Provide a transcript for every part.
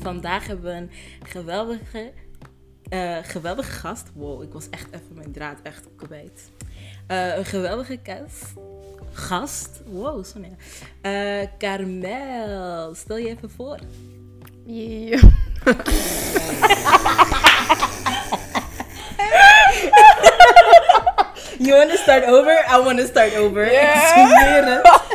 vandaag hebben we een geweldige, eh, geweldige gast. Wow, ik was echt even mijn draad echt kwijt. Eh, een geweldige gast. Gast? Wow, Sonja. Eh Carmel, stel je even voor. Yeah. You want to start over? I want to start over. Yeah.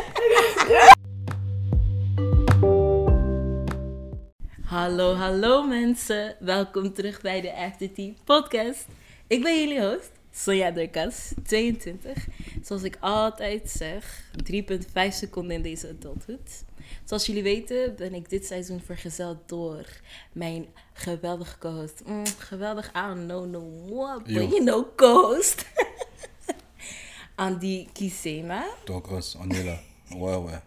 Hallo, hallo mensen. Welkom terug bij de Tea podcast. Ik ben jullie host, Sonja Derkas, 22. Zoals ik altijd zeg, 3,5 seconden in deze adulthood. Zoals jullie weten ben ik dit seizoen vergezeld door mijn geweldige co-host. Mm, geweldig, I don't know, no what, but Yo. you know, co-host. Andy Kisema. Douglas, Anila, ouais, ouais.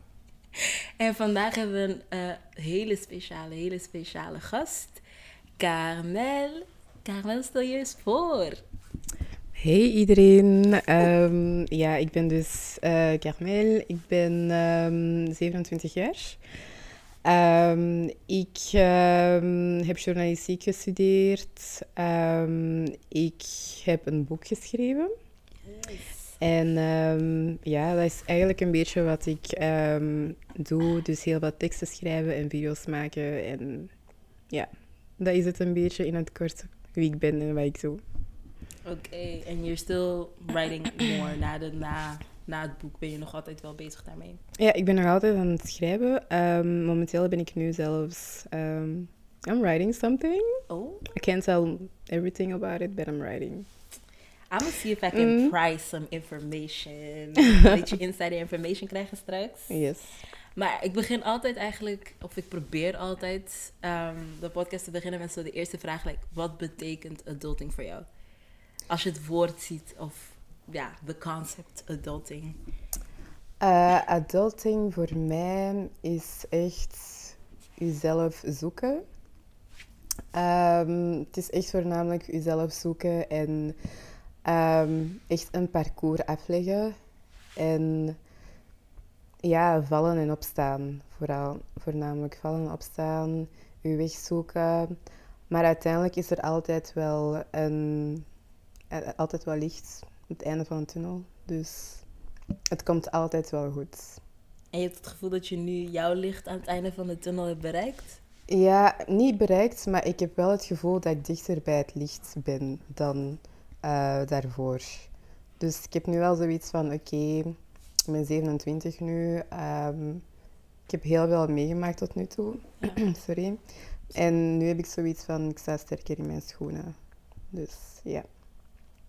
En vandaag hebben we een eh, hele speciale, hele speciale gast. Carmel. Carmel, stel je eens voor. Hey iedereen. Ehm, ja, ik ben dus eh Carmel. Ik ben ehm, 27 jaar. Ehm, ik heb journalistiek gestudeerd. Ik heb een boek geschreven. En ehm, ja, dat is eigenlijk een beetje wat ik ehm, doe. Dus heel wat teksten schrijven en video's maken. En ja, dat is het een beetje in het kort wie ik ben en wat ik doe. Oké, en you're still writing more na, de, na, na het boek. Ben je nog altijd wel bezig daarmee? Ja, ik ben nog altijd aan het schrijven. Ehm, momenteel ben ik nu zelfs... ehm, I'm writing something. Oh, I can't tell everything about it, but I'm writing. I'm gonna see if I can Mm. price some information. Een beetje insider information krijgen straks. Yes. Maar ik begin altijd eigenlijk, of ik probeer altijd ehm, de podcast te beginnen met zo de eerste vraag. Like, wat betekent adulting voor jou? Als je het woord ziet, of ja, de concept adulting. Eh, adulting voor mij is echt jezelf zoeken. Ehm, het is echt voornamelijk jezelf zoeken en ehm, echt een parcours afleggen. En ja, vallen en opstaan. Vooral, voornamelijk vallen en opstaan, je weg zoeken. Maar uiteindelijk is er altijd wel, een, eh, altijd wel licht aan het einde van de tunnel. Dus het komt altijd wel goed. En je hebt het gevoel dat je nu jouw licht aan het einde van de tunnel hebt bereikt? Ja, niet bereikt, maar ik heb wel het gevoel dat ik dichter bij het licht ben dan eh, daarvoor. Dus ik heb nu wel zoiets van, oké, ik ben 27 nu. ehm, ik heb heel veel meegemaakt tot nu toe. Sorry. En nu heb ik zoiets van, ik sta sterker in mijn schoenen. Dus ja.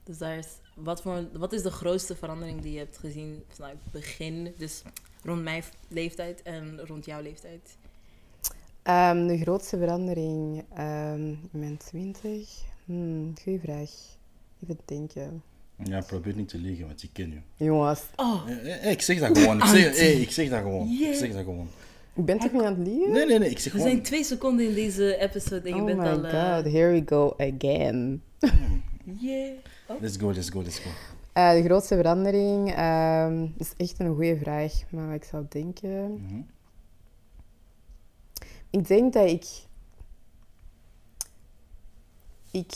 Dus daar is, wat, voor, wat is de grootste verandering die je hebt gezien vanuit het begin? Dus rond mijn leeftijd en rond jouw leeftijd. Ehm, de grootste verandering ehm, in mijn 20? Hmm, goeie vraag. Even denken. Ja, probeer niet te liegen, want ik ken je. Jongens, Oh, Eh, eh, ik zeg dat gewoon. Ik zeg, ik zeg dat gewoon. Yeah. Ik zeg dat gewoon. ik ben toch niet aan het liegen? Nee, nee, nee. Ik zeg we gewoon. zijn twee seconden in deze episode en je oh bent my al... eh, god, here we go again. yeah. Oh. Let's go, let's go, let's go. Eh, de grootste verandering ehm, is echt een goede vraag, maar wat ik zou denken. Mhm. Ik denk dat ik. Ik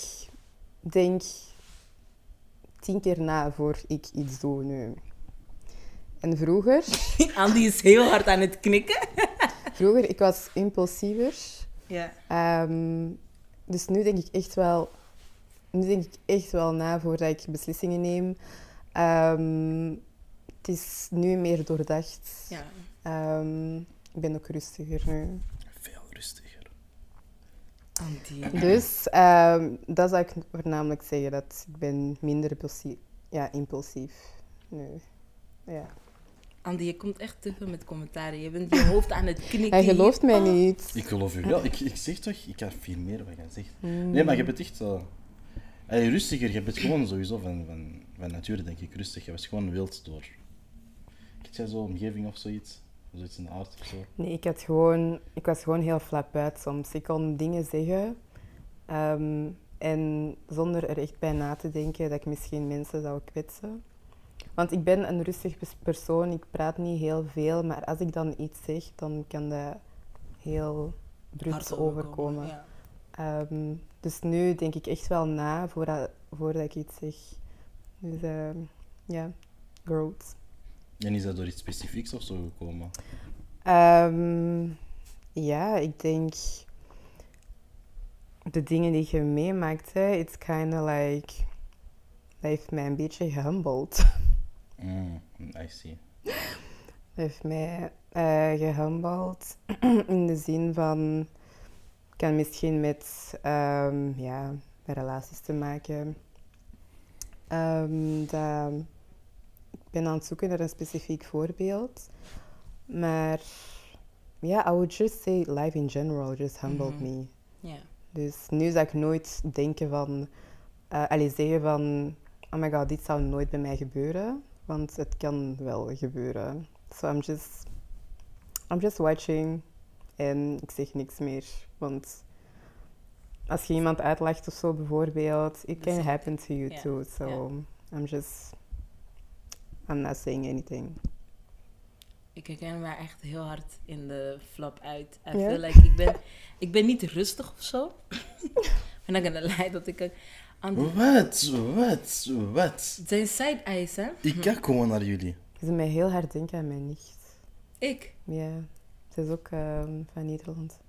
denk tien keer na voor ik iets doe nu. En vroeger, Andy is heel hard aan het knikken. vroeger ik was impulsiever. Ja. Ehm, dus nu denk ik echt wel, nu denk ik echt wel na voordat ik beslissingen neem. Ehm, het is nu meer doordacht. ja. Ehm, ik ben ook rustiger nu. Veel rustiger. Dus ehm, dat zou ik voornamelijk zeggen, dat ik ben minder impulsief, ja, impulsief nu. Ja. Andy, je komt echt te veel met commentaren. Je bent je hoofd aan het knikken. Hij gelooft mij Oh. niet. Ik geloof u. Ja, ik, ik zeg toch, ik kan veel meer wat je zegt. Hmm. Nee, maar je bent echt uh, rustiger. Je bent gewoon sowieso van, van, van nature, denk ik, rustig. Je was gewoon wild door. Heb jij zo'n omgeving of zoiets? Zoiets in de aard of zo? Nee, ik, had gewoon, ik was gewoon heel flap uit soms. Ik kon dingen zeggen ehm, en zonder er echt bij na te denken dat ik misschien mensen zou kwetsen. Want ik ben een rustig pers- persoon, ik praat niet heel veel, maar als ik dan iets zeg, dan kan dat heel bruut overkomen. Ja. Ehm, dus nu denk ik echt wel na voordat, voordat ik iets zeg. Dus ehm, ja, growth. En is dat door iets specifieks of zo gekomen? Ehm, ja, ik denk de dingen die je meemaakt, hè, it's kind of like, dat heeft mij een beetje gehumbled. Mm, I see. Dat heeft mij eh gehumbled in de zin van, kan misschien met ehm, ja, met relaties te maken. Ehm, dat, ben aan het zoeken naar een specifiek voorbeeld. Maar ja, I would just say life in general just humbled Mhm. me. Ja. Dus nu zou ik nooit denken van, eh allee, zeggen van, oh my god, dit zou nooit bij mij gebeuren. Want het kan wel gebeuren. So I'm just, I'm just watching en ik zeg niks meer. Want als je iemand uitlacht of zo bijvoorbeeld, it can is- happen to you too. So I'm just, I'm not saying anything. Ik herken me echt heel hard in de flap uit. I feel like ik ben, ik ben niet rustig of zo. I'm not gonna lie dat ik... Wat? Wat? Wat? het zijn side-eyes, hè? Ik kijk gewoon naar jullie. Je doet mij heel hard denken aan mijn nicht. Ik. Ja, ze is ook ehm, van Nederland.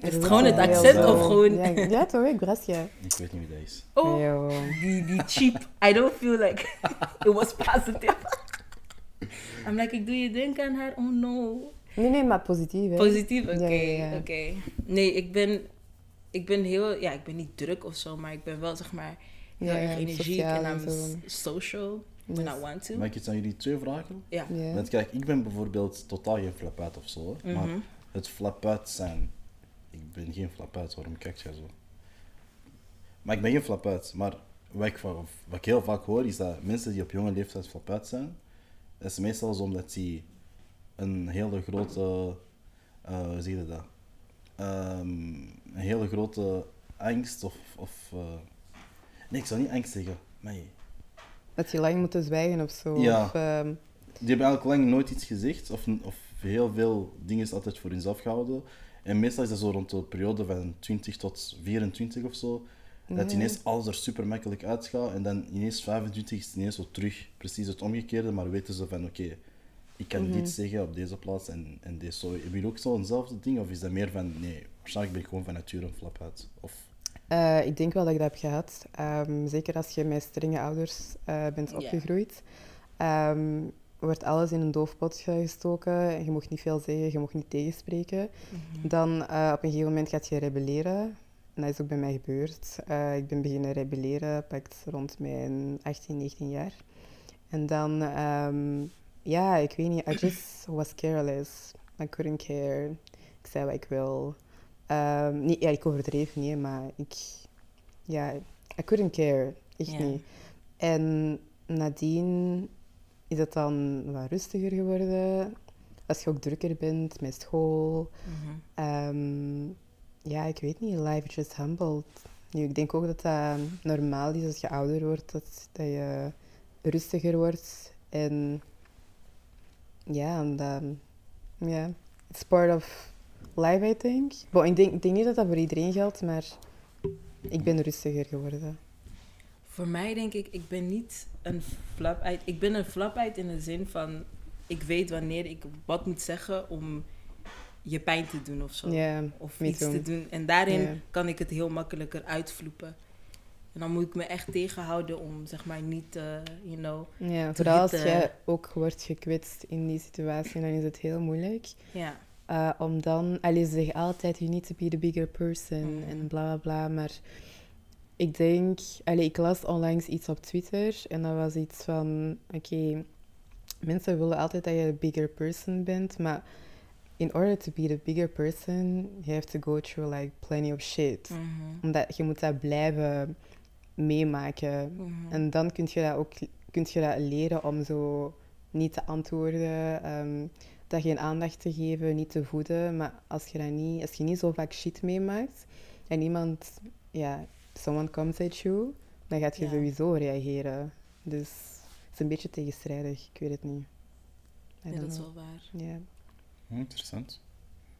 Is het gewoon het accent zo- of gewoon... Ja, ja toch, ik Gracia. Ik weet niet wie dat is. Oh, Yo. die, die cheap. I don't feel like it was positive. I'm like, ik doe je denken aan haar. Oh no. Nee, nee, maar positief, hè? Positief? Oké, Ja, ja, ja. oké. Nee, ik ben, ik ben heel... Ja, ik ben niet druk of zo, maar ik ben wel, zeg maar, heel Ja, erg ja, energiek. En I'm zo. social when Yes. I want to. Mag ik iets aan jullie twee vragen? Ja. Want kijk, ik ben bijvoorbeeld totaal geen flapuit of zo. hè. Maar Mhm. het flapuit zijn. Ik ben geen flapuit, waarom kijk jij zo? Maar ik ben geen flapuit. Maar wat ik, va- wat ik heel vaak hoor is dat mensen die op jonge leeftijd flapuit zijn, dat is meestal zo omdat ze een hele grote. eh hoe zeg je dat? Ehm, een hele grote angst of. of eh, nee, ik zou niet angst zeggen. Maar Dat je lang moet zwijgen of zo. Ja. Of, ehm, Die hebben eigenlijk lang nooit iets gezegd, of, of heel veel dingen is altijd voor hunzelf gehouden. En meestal is dat zo rond de periode van 20 tot 24 of zo, dat ineens alles er super makkelijk uitgaat. En dan ineens 25 is het ineens zo terug precies het omgekeerde, maar weten ze van oké, ik kan dit zeggen op deze plaats en, en deze zo. Hebben jullie ook zo eenzelfde ding, of is dat meer van nee, waarschijnlijk ben ik gewoon van nature een flap uit? Of, eh, ik denk wel dat ik dat heb gehad. Ehm, zeker als je met strenge ouders eh, bent opgegroeid. Ehm, wordt alles in een doofpot gestoken. Je mocht niet veel zeggen, je mocht niet tegenspreken. Mhm. Dan eh, op een gegeven moment gaat je rebelleren. En dat is ook bij mij gebeurd. Eh, ik ben beginnen rebelleren, pakt rond mijn 18, 19 jaar. En dan, ehm, ja, ik weet niet, I just was careless. I couldn't care. Ik zei wat ik wil. Ehm, niet, ja, ik overdreef niet, maar ik, ja, I couldn't care. Echt niet. En nadien is het dan wat rustiger geworden. Als je ook drukker bent met school. Mhm. Ehm, ja, ik weet niet. Life just humbled. Nu, ik denk ook dat dat normaal is als je ouder wordt, dat, dat je rustiger wordt. En ja, en dat, ja, it's part of life, I think. Bon, ik, denk, ik denk niet dat dat voor iedereen geldt, maar ik ben rustiger geworden. Voor mij denk ik, ik ben niet een flap uit. Ik ben een flap uit in de zin van, ik weet wanneer ik wat moet zeggen om je pijn te doen of zo. Of iets too. te doen. En daarin kan ik het heel makkelijker uitvloepen. En dan moet ik me echt tegenhouden om, zeg maar, niet, eh, you know... ja vooral als je ook wordt gekwetst in die situatie, dan is het heel moeilijk. Ja, Uh, om dan, allee, ze zeggen altijd, you need to be the bigger person Mhm. en bla bla bla. Maar ik denk, allee, ik las onlangs iets op Twitter en dat was iets van, oké, mensen willen altijd dat je de bigger person bent, maar in order to be the bigger person, you have to go through like plenty of shit. Mhm. Omdat je moet dat blijven meemaken. Mhm. En dan kun je dat ook kun je dat leren om zo niet te antwoorden, ehm, dat geen aandacht te geven, niet te voeden. Maar als je, dat niet, als je niet zo vaak shit meemaakt en iemand, ja, someone comes at you, dan gaat je Ja. sowieso reageren. Dus het is een beetje tegenstrijdig, ik weet het niet. I Ja, dat is wel waar. Ja. Hm, interessant.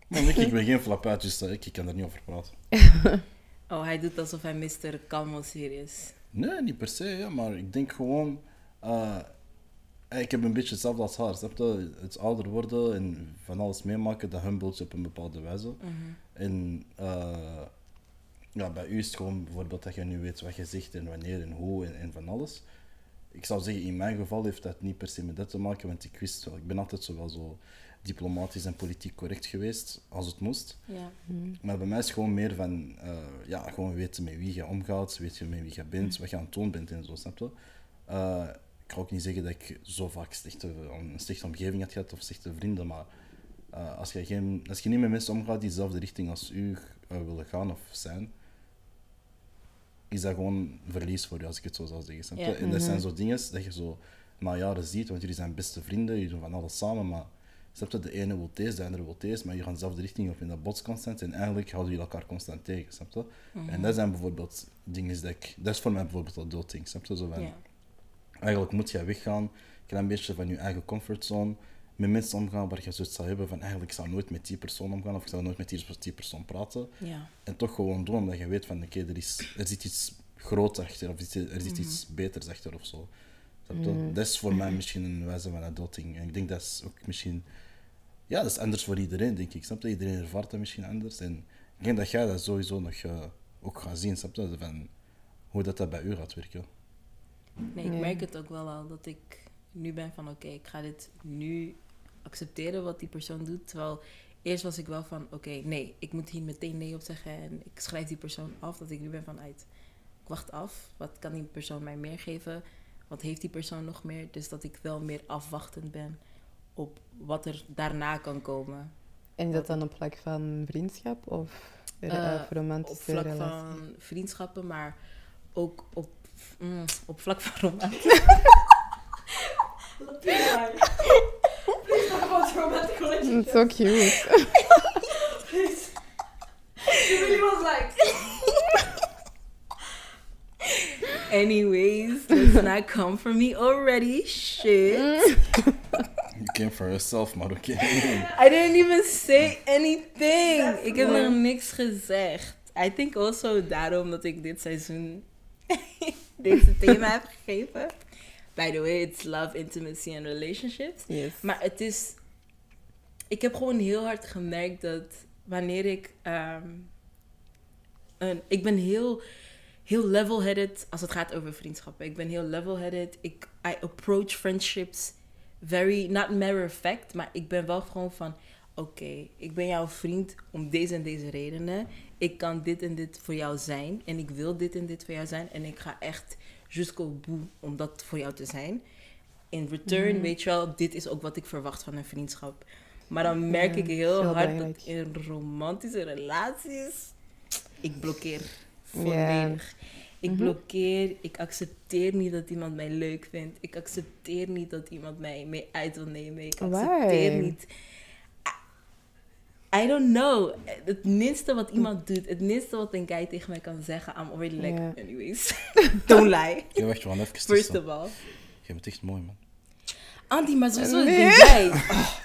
Nee, ik, ik ben geen flapuit, dus eh, ik, ik kan er niet over praten. Oh, hij doet alsof hij Mr. Calmo is. Nee, niet per se, ja, maar ik denk gewoon... eh, ik heb een beetje hetzelfde als haar. Snap je? Het ouder worden en van alles meemaken, dat humbelt je op een bepaalde wijze. En eh, ja, bij u is het gewoon bijvoorbeeld dat je nu weet wat je zegt en wanneer en hoe en, en van alles. Ik zou zeggen, in mijn geval heeft dat niet per se met dat te maken, want ik wist wel, ik ben altijd zo wel zo diplomatisch en politiek correct geweest, als het moest. Ja. Maar bij mij is het gewoon meer van, eh, ja, gewoon weten met wie je omgaat, weet je met wie je bent, wat je aan het doen bent en zo, snap je? Eh, ik ga ook niet zeggen dat ik zo vaak slechte, een slechte omgeving had gehad of slechte vrienden, maar eh, als, je geen, als je niet met mensen omgaat die dezelfde richting als u willen gaan of zijn, is dat gewoon verlies voor je, als ik het zo zou zeggen. Ja. En dat zijn zo dingen dat je zo na jaren ziet, want jullie zijn beste vrienden, jullie doen van alles samen, maar snap je, de ene wil deze, de andere wil deze, maar je gaat dezelfde richting op in dat bots constant en eigenlijk houden jullie elkaar constant tegen, snap je? En dat zijn bijvoorbeeld dingen dat ik, dat is voor mij bijvoorbeeld dat snap je? Zo van, Ja. Eigenlijk moet je weggaan, een klein beetje van je eigen comfortzone, met mensen omgaan waar je zoiets zou hebben van eigenlijk ik zou nooit met die persoon omgaan of ik zou nooit met die, die persoon praten. Ja. En toch gewoon doen, omdat je weet van oké, er, is, er zit iets groots achter of er zit iets beters achter of zo. Snap je? Dat is voor mij misschien een wijze van adulting. En ik denk dat is ook misschien... Ja, dat is anders voor iedereen, denk ik. Snap je? Iedereen ervaart dat misschien anders. En ik denk dat jij dat sowieso nog eh, ook gaat zien, snap je? Van hoe dat, dat bij u gaat werken. Nee, ik merk het ook wel al dat ik nu ben van oké, ik ga dit nu accepteren wat die persoon doet. Terwijl eerst was ik wel van oké, nee, ik moet hier meteen nee op zeggen en ik schrijf die persoon af. Dat ik nu ben van uit, ik wacht af. Wat kan die persoon mij meer geven? Wat heeft die persoon nog meer? Dus dat ik wel meer afwachtend ben op wat er daarna kan komen. En is dat dan op vlak van vriendschap of Eh, uh, op romantische vlak relatie? van vriendschappen, maar ook op, mm, op vlak van romantisch. Mm, So cute. Anyways, let's not come for me already. Shit. You came for yourself, maar oké. I didn't even say anything. Ik heb nog niks gezegd. I think also daarom dat ik dit seizoen deze thema heb gegeven. By the way, it's love, intimacy and relationships. Yes. Maar het is. Ik heb gewoon heel hard gemerkt dat wanneer ik. ehm, een, ik ben heel, heel level-headed als het gaat over vriendschappen. Ik ben heel level-headed. Ik I approach friendships very, not matter of fact, maar ik ben wel gewoon van. Oké, ik ben jouw vriend om deze en deze redenen. Ik kan dit en dit voor jou zijn. En ik wil dit en dit voor jou zijn. En ik ga echt jusqu'au bout om dat voor jou te zijn in return, weet je wel, dit is ook wat ik verwacht van een vriendschap. Maar dan merk Ja, ik heel heel hard belangrijk. dat in romantische relaties, ik blokkeer Ja. volledig. Ik Mhm. blokkeer, ik accepteer niet dat iemand mij leuk vindt. Ik accepteer niet dat iemand mij mee uit wil nemen. Ik accepteer Why? niet. I, I don't know. Het minste wat iemand doet, het minste wat een guy tegen mij kan zeggen, I'm already like, Ja. anyways. don't lie. Je wacht gewoon even First of all. Je bent echt mooi, man. Andy, maar sowieso Nee. ben jij. Oh.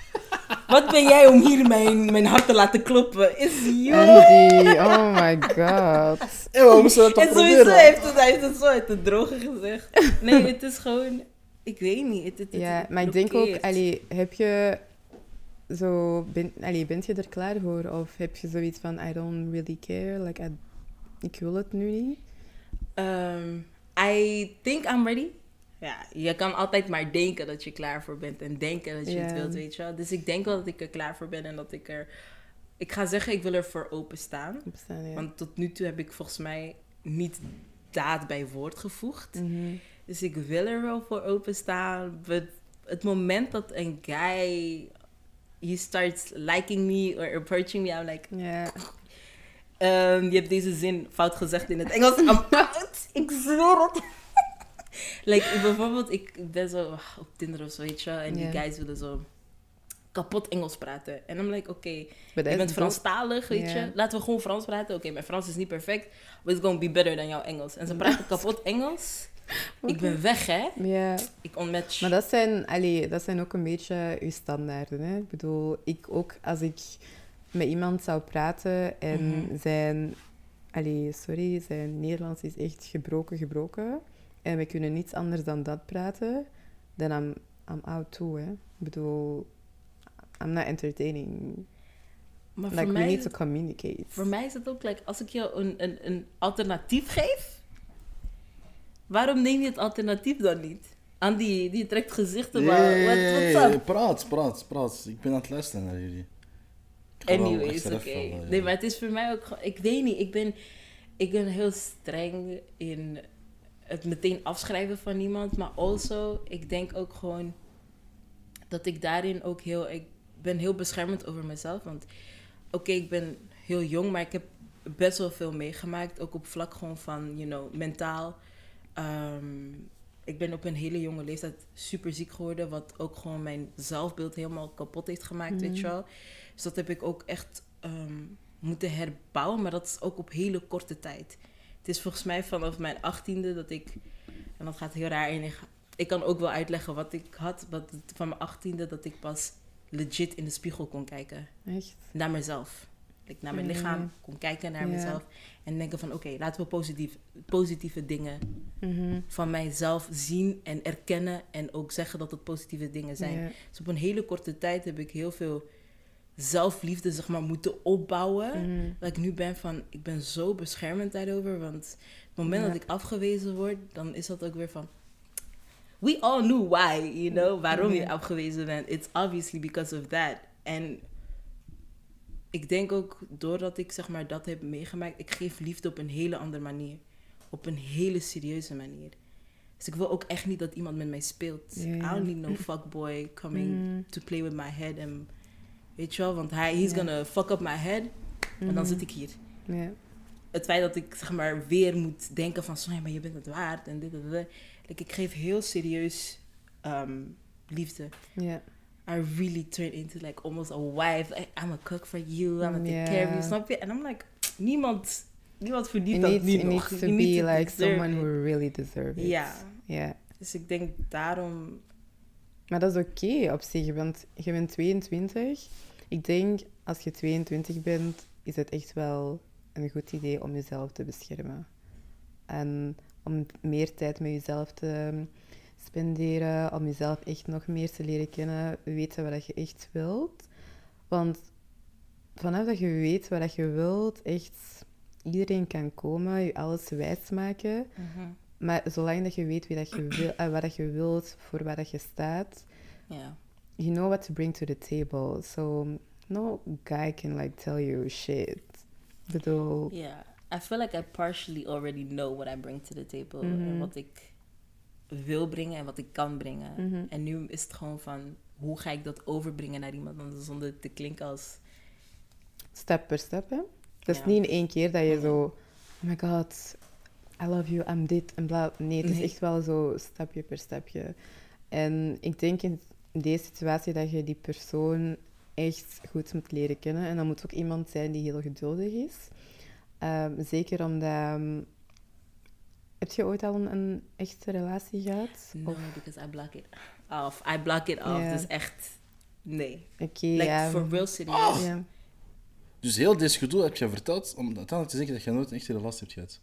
Wat ben jij om hier mijn, mijn hart te laten kloppen? Is you. Andy, oh my god. Hé, we moesten dat toch En sowieso proberen? heeft het, hij heeft het zo uit de droge gezegd. Nee, het is gewoon... Ik weet niet. Het, het, het Ja, maar ik denk ook, allee, heb je zo, ben, allee, bent je er klaar voor? Of heb je zoiets van, I don't really care, like, I- ik wil het nu niet? Ehm, I think I'm ready. Ja, je kan altijd maar denken dat je klaar voor bent en denken dat je het wilt, weet je wel. Dus ik denk wel dat ik er klaar voor ben en dat ik er... Ik ga zeggen, ik wil er voor openstaan. Ja. Want tot nu toe heb ik volgens mij niet daad bij woord gevoegd. Mhm. Dus ik wil er wel voor openstaan. But het moment dat een guy... He starts liking me or approaching me, I'm like... Ja. ehm, je hebt deze zin fout gezegd in het Engels. I'm out. Ik zweer het. Like, ik- bijvoorbeeld, ik ben zo op Tinder of zo, weet je En die guys willen zo kapot Engels praten. En I'm like, oké, But je bent. Franstalig, weet je. Laten we gewoon Frans praten. Oké, mijn Frans is niet perfect. But it's gonna be better dan jouw Engels. En ze praten kapot Engels. Ik ben weg, hè. Ja, Ik onmatch. maar dat zijn, allee, dat zijn ook een beetje uw standaarden. Hè? Ik bedoel, ik ook, als ik met iemand zou praten en Mhm. zijn... Allee, sorry, zijn Nederlands is echt gebroken, gebroken. En we kunnen niets anders dan dat praten. Dan I'm, I'm out too, hè. Ik bedoel, I'm not entertaining. Maar Like, voor, we mij need to communicate. voor mij is het ook, like, als ik jou een, een, een alternatief geef, waarom neem je het alternatief dan niet? Aan die, die trekt gezichten, maar wat up? Praat, praat, praat. Ik ben aan het luisteren naar jullie. Anyways, oké. ja. Nee, maar het is voor mij ook gewoon... Ik weet niet, ik ben, ik ben heel streng in het meteen afschrijven van iemand. Maar also, ik denk ook gewoon dat ik daarin ook heel... Ik ben heel beschermend over mezelf. Want oké, ik ben heel jong, maar ik heb best wel veel meegemaakt. Ook op vlak gewoon van, you know, mentaal. Ehm, ik ben op een hele jonge leeftijd super ziek geworden. Wat ook gewoon mijn zelfbeeld helemaal kapot heeft gemaakt, weet je wel. Dus dat heb ik ook echt ehm, moeten herbouwen. Maar dat is ook op hele korte tijd. Het is volgens mij vanaf mijn achttiende dat ik... En dat gaat heel raar in. Ik, kan ook wel uitleggen wat ik had. Wat, van mijn achttiende dat ik pas legit in de spiegel kon kijken. Echt? Naar mezelf. Ik naar mijn Mm. lichaam kon kijken naar mezelf. En denken van oké, laten we positief, positieve dingen Mhm. van mijzelf zien en erkennen. En ook zeggen dat het positieve dingen zijn. Dus op een hele korte tijd heb ik heel veel zelfliefde zeg maar, moeten opbouwen. Mhm. Dat ik nu ben van, ik ben zo beschermend daarover. Want het moment Ja. dat ik afgewezen word, dan is dat ook weer van... We all knew why, you know, waarom je Mhm. afgewezen bent. It's obviously because of that. En ik denk ook, doordat ik zeg maar dat heb meegemaakt, ik geef liefde op een hele andere manier. Op een hele serieuze manier. Dus ik wil ook echt niet dat iemand met mij speelt. I don't need no fuckboy coming Mm. to play with my head. En, weet je wel, want hij, Ja. gonna fuck up my head. En dan Mhm. zit ik hier. Ja. Het feit dat ik zeg maar weer moet denken van... Sonja, maar je bent het waard en dit en dat. Like, ik geef heel serieus ehm, liefde. Ja. I really turn into like almost a wife. Like, I'm a cook for you. I'm a take care of you. Snap je? En I'm like, niemand, niemand verdient dat nu nog. needs to You need be to like someone it. who really deserves it. Ja. Ja. Dus ik denk daarom... Maar dat is oké op zich, want je bent 22. Ik denk, als je 22 bent, is het echt wel een goed idee om jezelf te beschermen. En om meer tijd met jezelf te spenderen, om jezelf echt nog meer te leren kennen, weten wat je echt wilt. Want vanaf dat je weet wat je wilt, echt iedereen kan komen, je alles wijsmaken. Maar zolang dat je weet wie dat je wil, eh, wat dat je wilt, voor wat dat je staat, Ja. You know what to bring to the table. So no guy can like tell you shit. Bedoel, Ja. I feel like I partially already know what I bring to the table. En Mhm. wat ik wil brengen en wat ik kan brengen. Mhm. En nu is het gewoon van... Hoe ga ik dat overbrengen naar iemand anders zonder te klinken als... step per step, hè. Het is Ja. niet in één keer dat je zo, oh my god, I love you, I'm dit en bla. Nee, het is echt wel zo stapje per stapje. En ik denk in deze situatie dat je die persoon echt goed moet leren kennen. En dat moet ook iemand zijn die heel geduldig is. Ehm, zeker omdat... ehm, heb je ooit al een, een echte relatie gehad? No, Of- because I block it off. I block it off. Dus echt... Nee. Oké, Like, ja. for real serieus. ja. Dus heel dit gedoe heb je verteld om uiteindelijk te zeggen dat je nooit een echte relatie hebt gehad.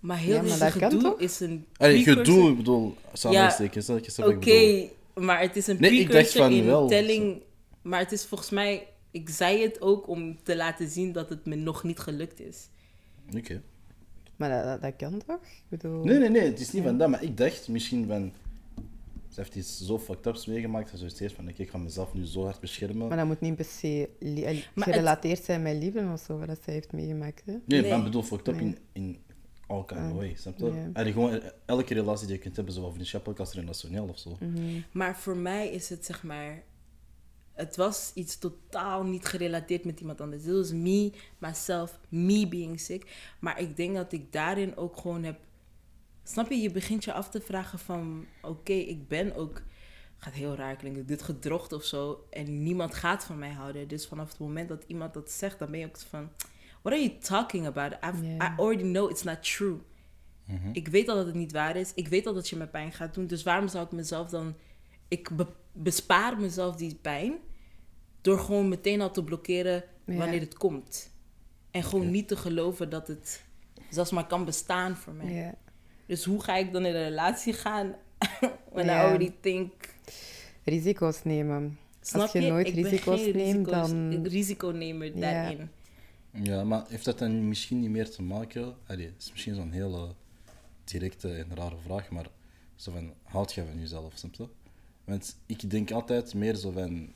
Maar heel Ja, maar dit dat kan gedoe toch? is een Allee, gedoe, ik bedoel, samensteken. Ja, Oké, ik bedoel. Maar het is een Nee, precursor in wel. telling... Maar het is volgens mij... Ik zei het ook om te laten zien dat het me nog niet gelukt is. Oké. Maar dat, dat, dat kan toch? Ik bedoel... Nee, nee, nee, het is niet van dat, maar ik dacht misschien van... Ze heeft iets zo fucked ups meegemaakt, ze zoiets heeft van, oké, ik ga mezelf nu zo hard beschermen. Maar dat moet niet per se gerelateerd zijn met liefde of zo, wat zij heeft meegemaakt. Hè? Nee, Nee. maar ik bedoel, fucked up Nee. in, in all kind of Ah, way, snap je? Allee, gewoon eh, elke relatie die je kunt hebben, zowel vriendschappelijk als relationeel of zo. Mhm. Maar voor mij is het zeg maar. Het was iets totaal niet gerelateerd met iemand anders. Dit was me, myself, me being sick. Maar ik denk dat ik daarin ook gewoon heb. Snap je? Je begint je af te vragen van... Oké, ik ben ook... Gaat heel raar klinken. Dit gedrocht of zo. En niemand gaat van mij houden. Dus vanaf het moment dat iemand dat zegt... Dan ben je ook van... What are you talking about? I already know it's not true. Ik weet al dat het niet waar is. Ik weet al dat je me pijn gaat doen. Dus waarom zou ik mezelf dan... Ik be- bespaar mezelf die pijn... door gewoon meteen al te blokkeren... Wanneer het komt. En gewoon niet te geloven dat het zelfs maar kan bestaan voor mij. Ja. Dus hoe ga ik dan in een relatie gaan when I already think... Risico's nemen. Snap Als je nooit Ik risico's neemt, dan- risiconemer Ja. daarin. Ja, maar heeft dat dan misschien niet meer te maken... Allee, het is misschien zo'n hele directe en rare vraag, maar zo van, houd je van jezelf, snap je? Want ik denk altijd meer zo van...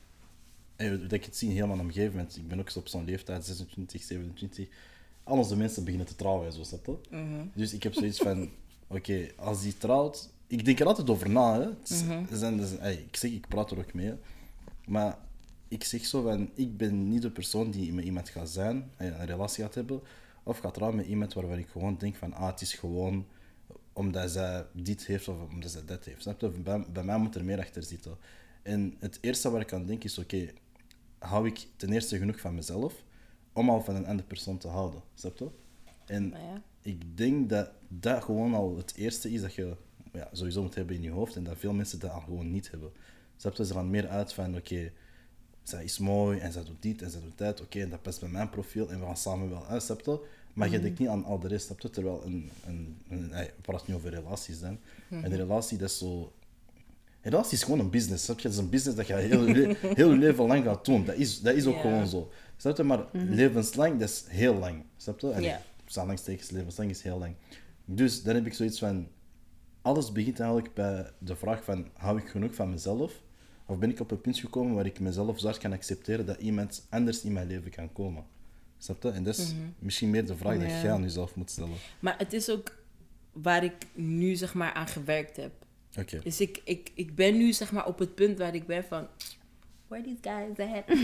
Dat ik het zie helemaal in mijn omgeving, want ik ben ook zo op zo'n leeftijd, 26, 27. Al onze mensen beginnen te trouwen en zo, snap je? Mhm. Dus ik heb zoiets van, oké, als die trouwt... Ik denk er altijd over na, hè. Het is- er zijn, ik zeg, ik praat er ook mee. Maar ik zeg zo van, ik ben niet de persoon die met iemand gaat zijn, ey, een relatie gaat hebben, of gaat trouwen met iemand waarvan ik gewoon denk van, ah, het is gewoon omdat zij dit heeft of omdat zij dat heeft. Snap je? Bij, bij mij moet er meer achter zitten. En het eerste waar ik aan denk is, oké, hou ik ten eerste genoeg van mezelf om al van een andere persoon te houden. Snap je? En ja. ik denk dat dat gewoon al het eerste is dat je ja, sowieso moet hebben in je hoofd en dat veel mensen dat al gewoon niet hebben. Snap je? Ze gaan meer uit van, oké, zij is mooi en zij doet dit en zij doet dat, oké, en dat past bij mijn profiel en we gaan samen wel uit? Maar je denkt niet aan al de rest, snap je? Terwijl een, een, een, we praten nu over relaties dan. En een relatie, dat is zo... Een relatie is gewoon een business, snap je? Het is een business dat je heel heel je leven lang gaat doen. Dat is, dat is ook gewoon zo. Snap je? Maar levenslang, dat is heel lang. Snap je? En aanhalingstekens, levenslang is heel lang. Dus dan heb ik zoiets van... Alles begint eigenlijk bij de vraag van... Hou ik genoeg van mezelf? Of ben ik op een punt gekomen waar ik mezelf zo hard kan accepteren dat iemand anders in mijn leven kan komen? Snap je? En dat is misschien meer de vraag dat Ja. jij aan jezelf moet stellen. Maar het is ook waar ik nu zeg maar aan gewerkt heb. Oké. Dus ik, ik, ik ben nu zeg maar op het punt waar ik ben van... Where these guys at?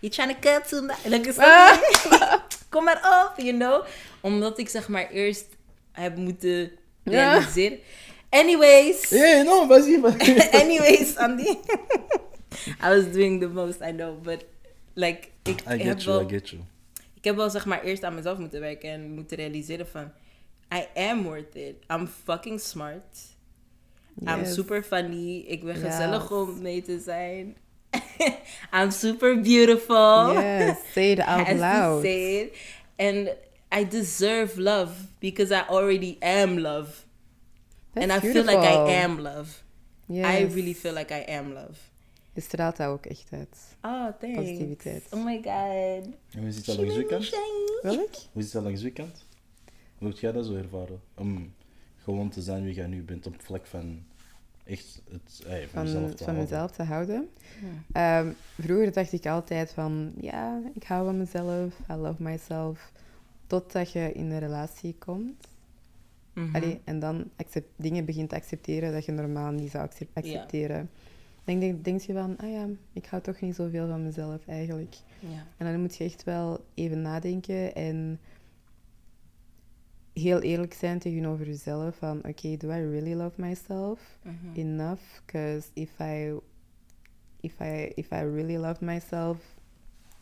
you trying to cut to je? Kom maar op, you know? Omdat ik zeg maar eerst heb moeten Ja. Anyways. Hey, no, vas-y. vas-y. Anyways, Andy. I was doing the most, I know. But like, ik I get you, wel... I get you. Ik heb wel zeg maar eerst aan mezelf moeten werken en moeten realiseren van... I am worth it. I'm fucking smart. I'm super funny. Ik ben Yes. gezellig om mee te zijn. I'm super beautiful. Yes, say it out loud. say it. And I deserve love because I already am love. That's and I feel like I beautiful. am love. I Yes. really feel like I am love. Je straalt dat ook echt uit. Oh, thanks. Positiviteit. Oh my god. En hoe zit dat langs uw kant? Welk? Hoe zit dat langs uw kant? Hoe heb jij dat zo ervaren? Om gewoon te zijn wie jij nu bent op vlak van echt het, van, Van, jezelf te van houden. mezelf te houden. Ehm, vroeger dacht ik altijd van, ja, ik hou van mezelf, I love myself. Totdat je in een relatie komt. Mhm. Allee, en dan accept, dingen begint te accepteren dat je normaal niet zou accep- accepteren. Dan denk, denk je van, ah ja, ik hou toch niet zoveel van mezelf eigenlijk. Ja. En dan moet je echt wel even nadenken en heel eerlijk zijn tegenover jezelf van, oké, do I really love myself Mhm. enough? Because if I, if, I, if I really love myself,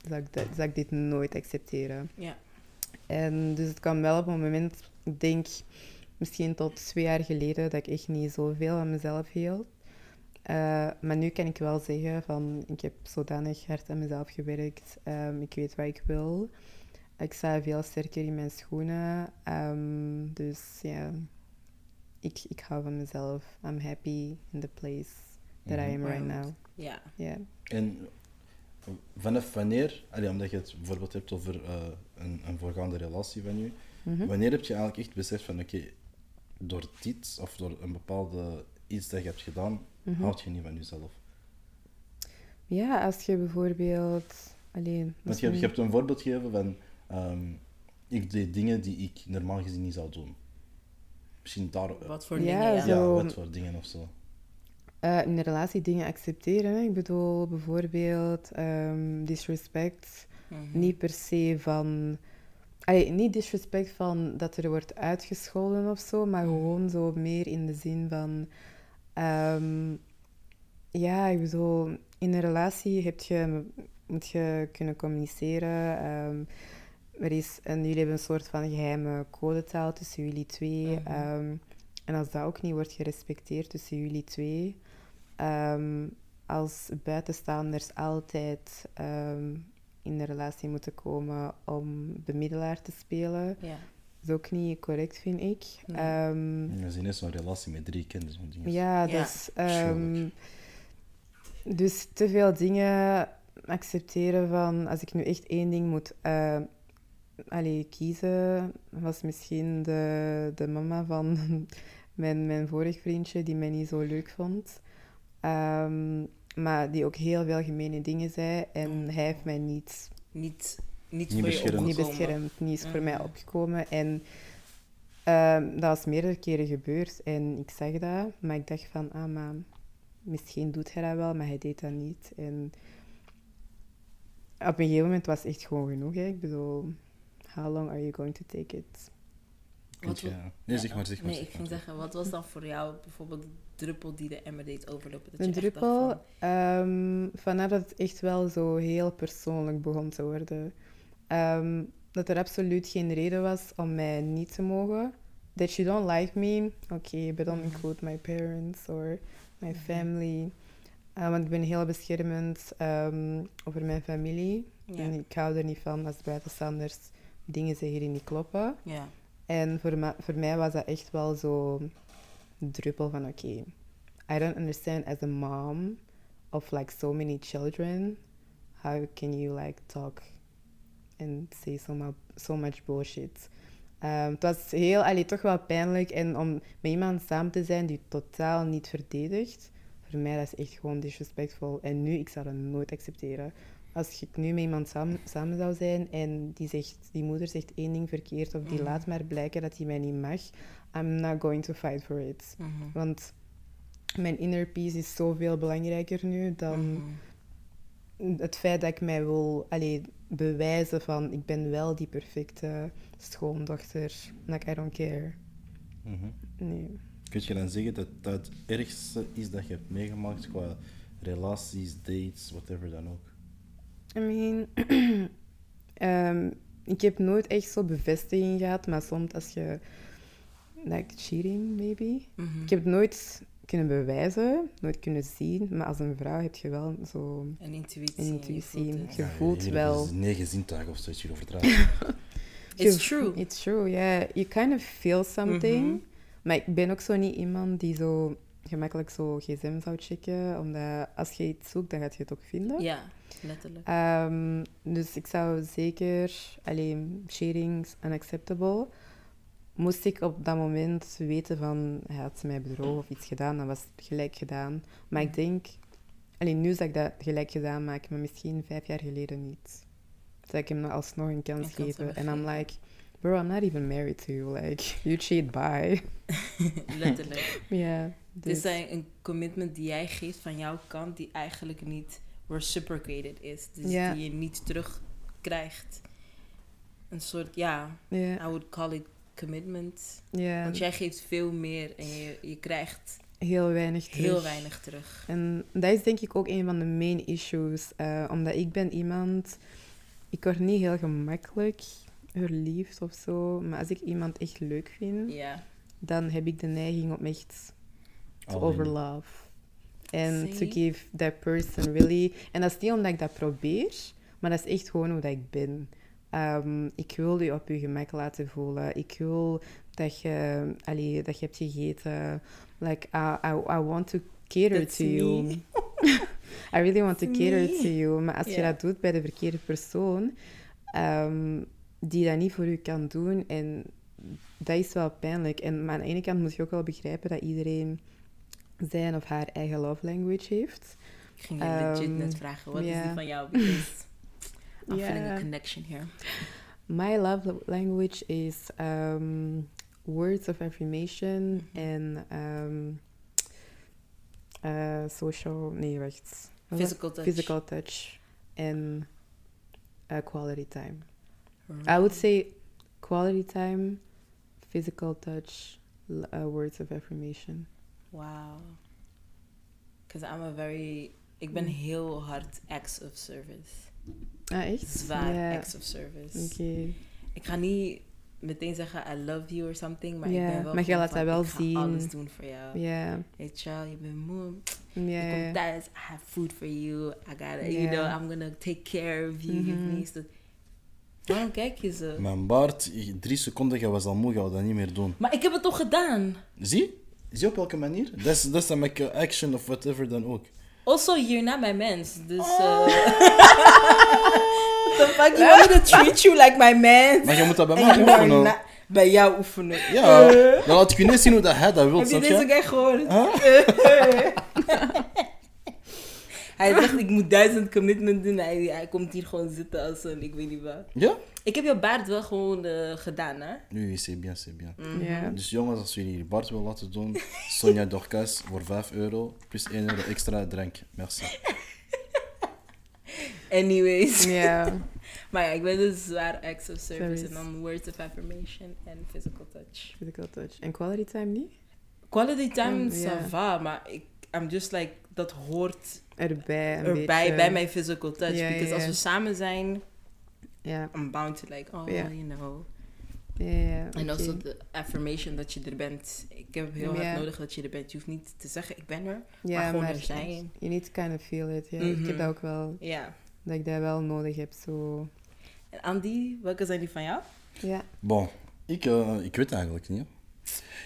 zou ik, dat, zou ik dit nooit accepteren. Ja. En dus het kwam wel op een moment, ik denk misschien tot twee jaar geleden, dat ik echt niet zoveel van mezelf hield. Eh, maar nu kan ik wel zeggen van, ik heb zodanig hard aan mezelf gewerkt. Ehm, ik weet wat ik wil. Ik sta veel sterker in mijn schoenen. Ehm, dus ja, ik, ik hou van mezelf. I'm happy in the place that I am right now. Ja. Yeah. En vanaf wanneer, allee, omdat je het bijvoorbeeld hebt over eh, een, een voorgaande relatie van je, Mhm. wanneer heb je eigenlijk echt beseft van oké, door dit of door een bepaalde iets dat je hebt gedaan, Mhm. houd je niet van jezelf? Ja, als je bijvoorbeeld... Alleen, Want je, je hebt een voorbeeld gegeven van ehm, ik deed dingen die ik normaal gezien niet zou doen. Misschien daar. Wat voor Ja, dingen, ja. wat voor dingen of zo. Eh, in een relatie dingen accepteren. Hè. Ik bedoel bijvoorbeeld ehm, disrespect. Mhm. Niet per se van. Allee, niet disrespect van dat er wordt uitgescholden of zo, maar gewoon zo meer in de zin van. ehm, ja, ik bedoel, in een relatie heb je, moet je kunnen communiceren. ehm, er is, en jullie hebben een soort van geheime codetaal tussen jullie twee. Mhm. ehm, en als dat ook niet wordt gerespecteerd tussen jullie twee, als buitenstaanders altijd in een relatie moeten komen om bemiddelaar te spelen. Ja. Dat is ook niet correct, vind ik. Nee. Ehm, Ja, ze is zo'n relatie met drie kinderen. zo'n ding. ja, Ja. dus, ehm, dus te veel dingen accepteren van... Als ik nu echt één ding moet allee, kiezen, was misschien de, de mama van mijn, mijn vorig vriendje, die mij niet zo leuk vond. Ehm, maar die ook heel veel gemene dingen zei. En hij heeft mij niet Niet, niet, Niet voor je beschermd. niet beschermd, niet is voor mij Mhm. opgekomen. En ehm, dat was meerdere keren gebeurd en ik zag dat, maar ik dacht van, ah, maar misschien doet hij dat wel, maar hij deed dat niet. En op een gegeven moment was het echt gewoon genoeg. Hè. Ik bedoel, how long are you going to take it? Wat wa- Nee, Ja, zeg maar, zeg maar. Nee, zeg ik ging maar. zeggen, wat was dan voor jou bijvoorbeeld druppel die de emmer deed overlopen? Dat Een je echt druppel, van, ehm, vanaf dat het echt wel zo heel persoonlijk begon te worden. Ehm, dat er absoluut geen reden was om mij niet te mogen. That you don't like me, oké, but don't include my parents or my Mhm. family. Uh, want ik ben heel beschermend ehm, over mijn familie. ja. En ik hou er niet van als buitenstaanders dingen zeggen die niet kloppen. ja. En voor, voor mij was dat echt wel zo druppel van oké, I don't understand as a mom of like so many children, how can you like talk and say so, mu- so much bullshit. Ehm, het was heel, allee, toch wel pijnlijk en om met iemand samen te zijn die totaal niet verdedigt, voor mij dat is echt gewoon disrespectvol. En nu, ik zou dat nooit accepteren. Als ik nu met iemand samen, samen zou zijn en die, zegt, die moeder zegt één ding verkeerd of die Mhm. laat maar blijken dat hij mij niet mag, I'm not going to fight for it. Mhm. Want mijn inner peace is zoveel belangrijker nu dan Mhm. het feit dat ik mij wil allee, bewijzen van ik ben wel die perfecte schoondochter. Like, I don't care. Mhm. Nee. Kun je dan zeggen dat dat het ergste is dat je hebt meegemaakt qua relaties, dates, whatever dan ook? I mean, ehm, ik heb nooit echt zo bevestiging gehad, maar soms als je, like cheating maybe. Mhm. Ik heb het nooit kunnen bewijzen, nooit kunnen zien, maar als een vrouw heb je wel zo Een intuïtie. een en je intuïtie. voelt. Je wel. ze Negen zintuigen of zoiets hierover. It's true. It's true, yeah. You kind of feel something. Mhm. Maar ik ben ook zo niet iemand die zo gemakkelijk zo gsm zou checken. Omdat als je iets zoekt, dan gaat je het ook vinden. Ja, letterlijk. Ehm, dus ik zou zeker... Alleen, sharing is unacceptable. Moest ik op dat moment weten van... Hij had mij bedrogen of iets gedaan, dan was het gelijk gedaan. Maar ik denk... Alleen nu zou ik dat gelijk gedaan maken, maar misschien vijf jaar geleden niet. Zou ik hem nog alsnog een kans Een kans geven. En I'm like... Bro, I'm not even married to you. Like, you cheat by. letterlijk. Ja. Dit Dus, is een commitment die jij geeft van jouw kant, die eigenlijk niet reciprocated is. Dus die je niet terugkrijgt. Een soort, ja, ja, I would call it commitment. ja, Want jij geeft veel meer en je, je krijgt heel weinig terug. heel weinig terug. En dat is denk ik ook een van de main issues. eh, omdat ik ben iemand... Ik word niet heel gemakkelijk verliefd of zo. Maar als ik iemand echt leuk vind, Ja, dan heb ik de neiging om echt to Alleen. overlove. En to give that person really... En dat is niet omdat ik dat probeer, maar dat is echt gewoon hoe dat ik ben. Ehm, ik wil je op je gemak laten voelen. Ik wil dat je, allee, dat je hebt gegeten. Like, I, I, I want to cater That's to you. me. I really want to cater me. to you. Maar als je dat doet bij de verkeerde persoon, ehm, die dat niet voor u kan doen, en dat is wel pijnlijk. En, maar aan de ene kant moet je ook wel begrijpen dat iedereen zijn of haar eigen love language heeft. ik ging je legit Ehm, net vragen, wat is die van jou? Because I'm feeling a connection here. My love language is um, words of affirmation Mhm. en um, uh, social, nee, wacht. Physical touch. Physical touch en uh, quality time. Right. I would say quality time, physical touch, uh, words of affirmation. Wow. Because I'm a very... Ik ben Mm. heel hard acts of service. Ah, echt? Zwaar Ja, acts of service. Oké. Ik ga niet meteen zeggen I love you or something. Maar Ja, ik ben wel maar je laat dat wel ik ga zien. alles doen voor jou. Ja, Weet je je bent moe. ja, Je komt thuis, I have food for you. I gotta, you know, I'm gonna take care of you. Give Waarom kijk je zo? Mijn baard, drie seconden, jij was al moe, ga dat niet meer doen. Maar ik heb het toch gedaan? Zie? Zie op welke manier? Dat is, dat is dan met je action of whatever dan ook. Also, you're not my mens. Dus. Uh... The fuck? You want me to treat you like my mens? Maar je moet dat bij En mij oefenen. Bij jou oefenen. Ja, dan laat ik je niet zien hoe dat hij dat wil, Heb je snap deze je? guy gehoord? hij zegt, ik moet duizend commitment doen. Hij, hij komt hier gewoon zitten als een, ik weet niet wat. Ja? Ik heb je baard wel gewoon eh, gedaan, hè? Nu, c'est bien, c'est bien. Ja. Dus jongens, als jullie je baard willen laten doen, Sonja Dorcas voor 5 euro, plus 1 euro extra drank. Merci. Anyways. Ja. Maar ja, ik ben dus zwaar acts of service. En dan words of affirmation en physical touch. Physical touch. En quality time niet? Quality time, va. Maar ik, I'm just like, dat hoort Erbij een erbij beetje. bij mijn physical touch. Ja, ja, because als we samen zijn, Ja, I'm bound to like, oh, Ja. you know. ja, ja. En oké. also de affirmation dat je er bent. Ik heb heel Ja. hard nodig dat je er bent. Je hoeft niet te zeggen, ik ben er. Ja, maar gewoon er zijn. You need to kind of feel it. Ja. Ik Mhm. heb dat ook wel, Ja. dat ik dat wel nodig heb. Zo. En Andy, welke zijn die van jou? Ja. Bon, ik, eh, ik weet eigenlijk niet.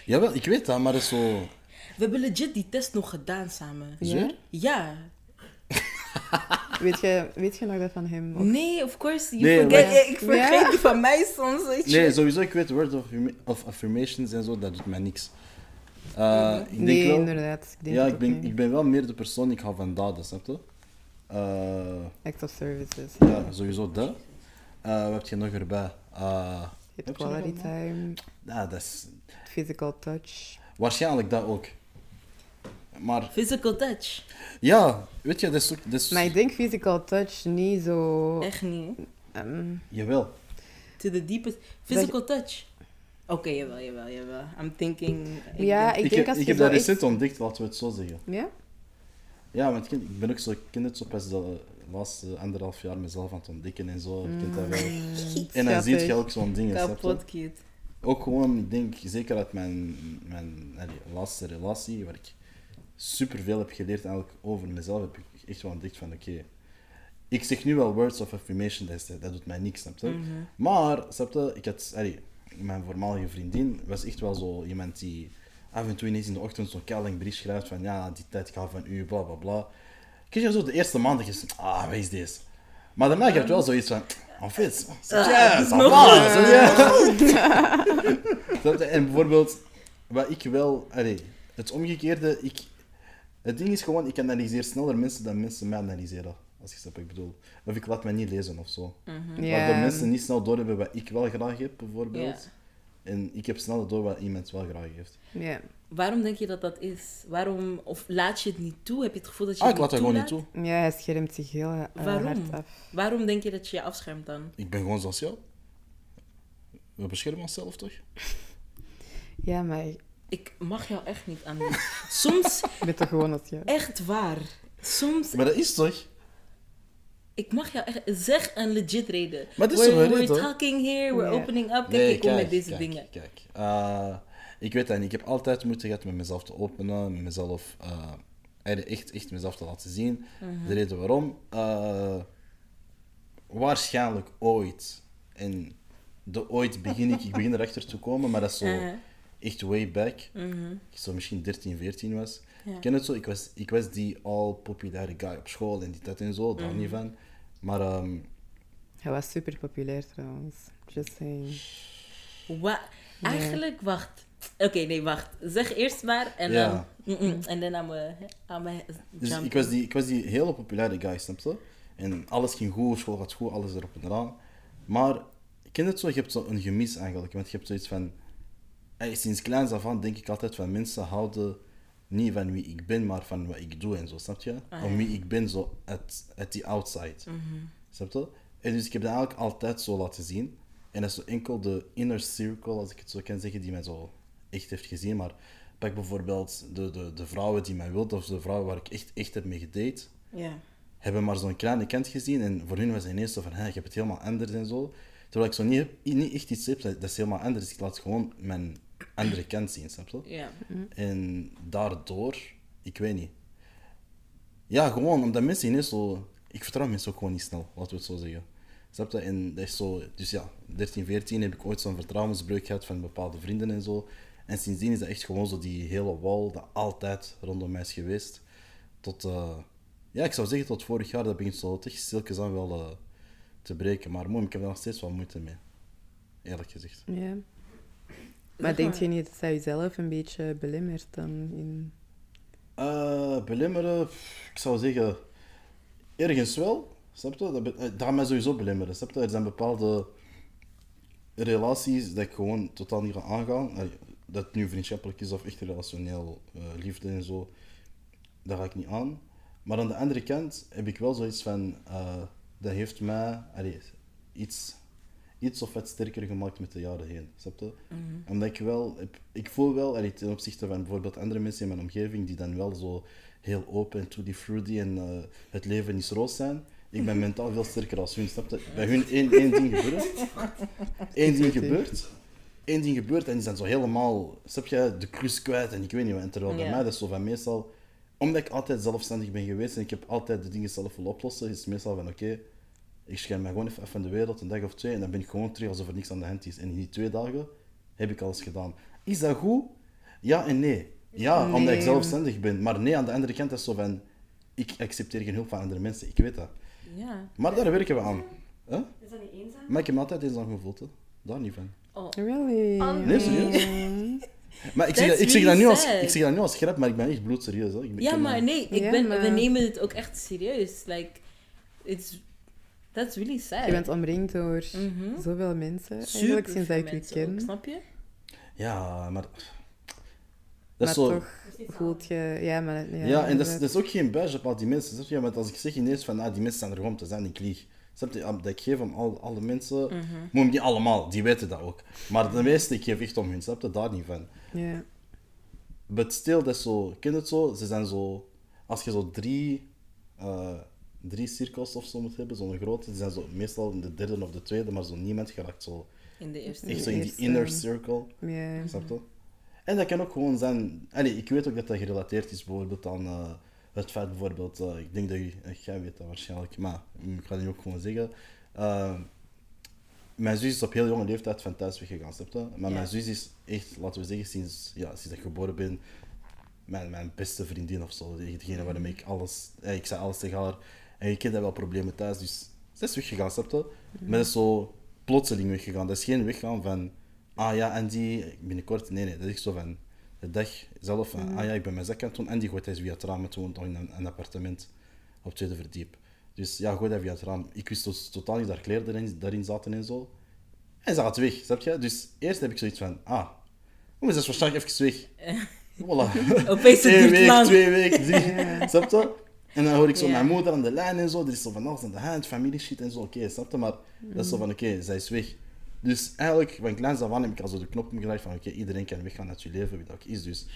Jawel, ik weet dat, maar dat is zo... We hebben legit die test nog gedaan samen. Zeker? Ja. Weet, je, weet je nog dat van hem? Nee, of course. You Nee, forget, maar- ik vergeet Ja. die van mij soms, weet je. Nee, sowieso, ik weet word of, of affirmations en zo, dat doet mij niks. Eh, ik denk nee, wel, inderdaad. Ik denk ja, ik ben, niet. ik ben wel meer de persoon, ik hou van daden, snap je? Eh, Act of services. ja, sowieso dat. Eh, wat heb je nog erbij? Eh, quality time, ja, dat is physical touch. waarschijnlijk dat ook. Maar Physical touch. ja, weet je, dat is ook... Dat is, Maar ik denk physical touch niet zo... Echt niet. ehm, Jawel. To the deepest. Physical touch. Oké, jawel, jawel, jawel. I'm thinking... ik Ja, denk- ik Ik, denk heb, als ik heb dat echt- recent ontdekt, laten we het zo zeggen. Ja? Ja, want ik, ben ook zo, ik ken het zo pas de laatste anderhalf jaar mezelf aan het ontdekken en zo. Dat wel. En dan zie je ook zo'n ding. Kapot cute. Ook gewoon, ik denk zeker uit mijn, mijn allee, laatste relatie, waar ik superveel heb geleerd eigenlijk over mezelf, heb ik echt wel ontdekt van oké, ik zeg nu wel words of affirmation, dat, is- dat doet mij niks, snap je? Mhm. Maar, snap je, ik had, allee, mijn voormalige vriendin was echt wel zo iemand die af en toe ineens in de ochtend zo'n keiling brief schrijft van ja, die tijd gaat van u, bla bla bla. Kun je zo de eerste maand dat je zegt, ah, wat is deze? Maar daarna heb je wel zoiets van, c'est bien. Snap je? En bijvoorbeeld, wat ik wel, allee, het omgekeerde, ik, het ding is gewoon, ik analyseer sneller mensen dan mensen mij analyseren. Als je snapt wat ik bedoel. Of ik laat mij niet lezen of zo. Mhm. Waardoor mensen niet snel doorhebben wat ik wel graag heb, bijvoorbeeld. En ik heb sneller door wat iemand wel graag heeft. Ja. Waarom denk je dat dat is? Waarom, of laat je het niet toe? Heb je het gevoel dat je Ah, het ik laat dat niet gewoon niet toe. ja, hij schermt zich heel eh, Waarom? hard af. Waarom denk je dat je je afschermt dan? Ik ben gewoon zoals jou. We beschermen onszelf toch? Ja, maar ik mag jou echt niet aan. Soms, ben toch gewoon als jou. echt waar. Soms, Maar dat is toch? ik mag jou echt... Zeg een legit reden. Maar dit is we're, reden, talking here, we're opening up. Kijk, ik kom met deze kijk, dingen. Kijk, Eh, ik weet dat niet. Ik heb altijd moeite gehad met mezelf te openen, met mezelf eh, eigenlijk echt, echt mezelf te laten zien. Mhm. De reden waarom? eh, waarschijnlijk ooit. En de ooit begin ik, ik begin erachter te komen, maar dat is zo Uh-huh. echt way back. Mhm. Ik zo misschien 13, 14 was. Ja. Ik ken het zo, ik was, ik was die al populaire guy op school en die dat en zo, daar Mhm. niet van. Maar ehm, Hij was super populair trouwens. Just saying. Wa- Eigenlijk, wacht. Oké, nee, wacht. Zeg eerst maar en Ja. dan... En dan aan me... Aan me Dus ik was, die, ik was die hele populaire guy, snap je? En alles ging goed, school gaat goed, alles erop en eraan. Maar ik ken het zo, je hebt zo een gemis eigenlijk. Want je hebt zoiets van... Hey, sinds kleins af aan denk ik altijd van mensen houden niet van wie ik ben, maar van wat ik doe en zo, snap je? Ah, Om wie ik ben, zo at, at the outside. Mhm. Snap je? En dus ik heb dat eigenlijk altijd zo laten zien. En dat is zo enkel de inner circle, als ik het zo kan zeggen, die mij zo echt heeft gezien. Maar pak bijvoorbeeld de, de, de vrouwen die mij wilden, of de vrouwen waar ik echt, echt heb mee gedate, hebben maar zo'n kleine kant gezien. En voor hun was het ineens zo van, hé, ik heb het helemaal anders en zo. Terwijl ik zo niet, niet echt iets heb, dat is helemaal anders. Ik laat gewoon mijn andere kant zien, snap je? Ja. En daardoor, ik weet niet. Ja, gewoon omdat mensen ineens zo. Ik vertrouw mensen ook gewoon niet snel, laten we het zo zeggen. Snap je? En dat is zo. Dus ja, 13, 14 heb ik ooit zo'n vertrouwensbreuk gehad van bepaalde vrienden en zo. En sindsdien is dat echt gewoon zo die hele wal dat altijd rondom mij is geweest. Tot, eh, ja, ik zou zeggen tot vorig jaar, dat begint zo toch stilkens aan wel eh, te breken. Maar mooi, ik heb er nog steeds wel moeite mee. Eerlijk gezegd. Ja. Maar denk je niet dat zij jezelf een beetje belemmert dan in... Eh, belemmeren, ik zou zeggen, ergens wel. Snap je? Dat, be- eh, dat gaat mij sowieso belemmeren. Snap je? Er zijn bepaalde relaties dat ik gewoon totaal niet ga aangaan. Dat het nu vriendschappelijk is of echt relationeel, eh, liefde en zo, dat ga ik niet aan. Maar aan de andere kant heb ik wel zoiets van, eh, dat heeft mij allee, iets, iets of wat sterker gemaakt met de jaren heen. Snap je? Omdat ik wel, heb, ik voel wel, allee, ten opzichte van bijvoorbeeld andere mensen in mijn omgeving, die dan wel zo heel open en tutti fruity en eh, het leven is roos zijn. Ik ben mentaal veel sterker als hun, snap je? Bij hun één, één ding gebeurt. Eén ding gebeurt. Eén ding gebeurt en die zijn zo helemaal, snap je, de klus kwijt en ik weet niet wat. En terwijl bij mij dat is zo van meestal, omdat ik altijd zelfstandig ben geweest en ik heb altijd de dingen zelf willen oplossen, is het meestal van oké, ik scherm mij gewoon even af van de wereld, een dag of twee, en dan ben ik gewoon terug alsof er niks aan de hand is. En in die twee dagen heb ik alles gedaan. Is dat goed? Ja en nee. Ja, omdat ik zelfstandig ben. Maar nee, aan de andere kant is het zo van, ik accepteer geen hulp van andere mensen. Ik weet dat. Ja. Maar daar werken we aan. Huh? Is dat niet eenzaam? Maar ik heb me altijd eenzaam gevoeld. Hè. Daar niet van. Oh. Really? Oh, Nee, serieus? Maar ik zeg, dat, ik, zeg dat nu als, ik zeg dat nu als grap, maar ik ben echt bloedserieus. Hè. Ik ben, Ja, maar me- nee, ik Ja, ben, we maar- nemen het ook echt serieus. Like, it's, that's really sad. Je bent omringd door Mhm. zoveel mensen, Super eigenlijk sinds dat ik ook, ken. snap je? Ja, maar... Dat Maar is zo... toch voelt je... Ja, maar... Ja, Ja, en dat is, inderdaad. dat is ook geen badge op al die mensen. Snap je? Want als ik zeg ineens van, ah, die mensen zijn er gewoon om te zijn, ik lieg. Snap je? Dat ik geef aan al, alle mensen... Mhm. Moet niet allemaal, die weten dat ook. Maar de meeste, ik geef echt om hun. Snap je? Daar niet van. Ja. But still, dat is zo... Ken je het zo? Ze zijn zo... Als je zo drie... eh, drie cirkels of zo moet hebben, zo'n grote, die zijn zo meestal in de derde of de tweede, maar zo niemand geraakt zo... In de eerste. Echt zo in die inner circle. Ja. Snap je? En dat kan ook gewoon zijn... Allee, ik weet ook dat dat gerelateerd is bijvoorbeeld aan eh, het feit bijvoorbeeld... eh, ik denk dat je... eh, jij weet dat waarschijnlijk, maar mm, ik ga het nu ook gewoon zeggen. Eh, mijn zus is op heel jonge leeftijd van thuis weggegaan, snap je? Maar Ja. mijn zus is echt, laten we zeggen, sinds, ja, sinds ik geboren ben... Mijn, mijn beste vriendin of zo. Degene waarmee ik alles... eh, ik zei alles tegen haar. En je kent dat wel problemen thuis, dus... Ze is weggegaan, snap je? Maar dat is zo plotseling weggegaan. Dat is geen weggaan van... Ah ja, en die binnenkort... Nee, nee, dat is zo van... De dag zelf van... Ah ja, ik ben mijn zak aan het doen. En die gooit hij via het raam. Het woont nog in een, een appartement op het tweede verdiep. Dus ja, gooi dat via het raam. Ik wist dus totaal niet dat kleren erin, daarin zaten en zo. En ze gaat weg, snap je? Dus eerst heb ik zoiets van... Ah, oh, ze is waarschijnlijk even weg. Voilà. Opeens Eén week, lang. twee weken, drie. Snap je? En dan hoor ik zo mijn moeder aan de lijn en zo. Er is zo van alles aan de hand, familie shit en zo. Oké, snap je? Maar dat is zo van, oké, zij is weg. Dus eigenlijk, van kleins af aan heb ik al zo de knop omgedraaid van, oké, iedereen kan weggaan uit je leven, wie dat ook is. Dus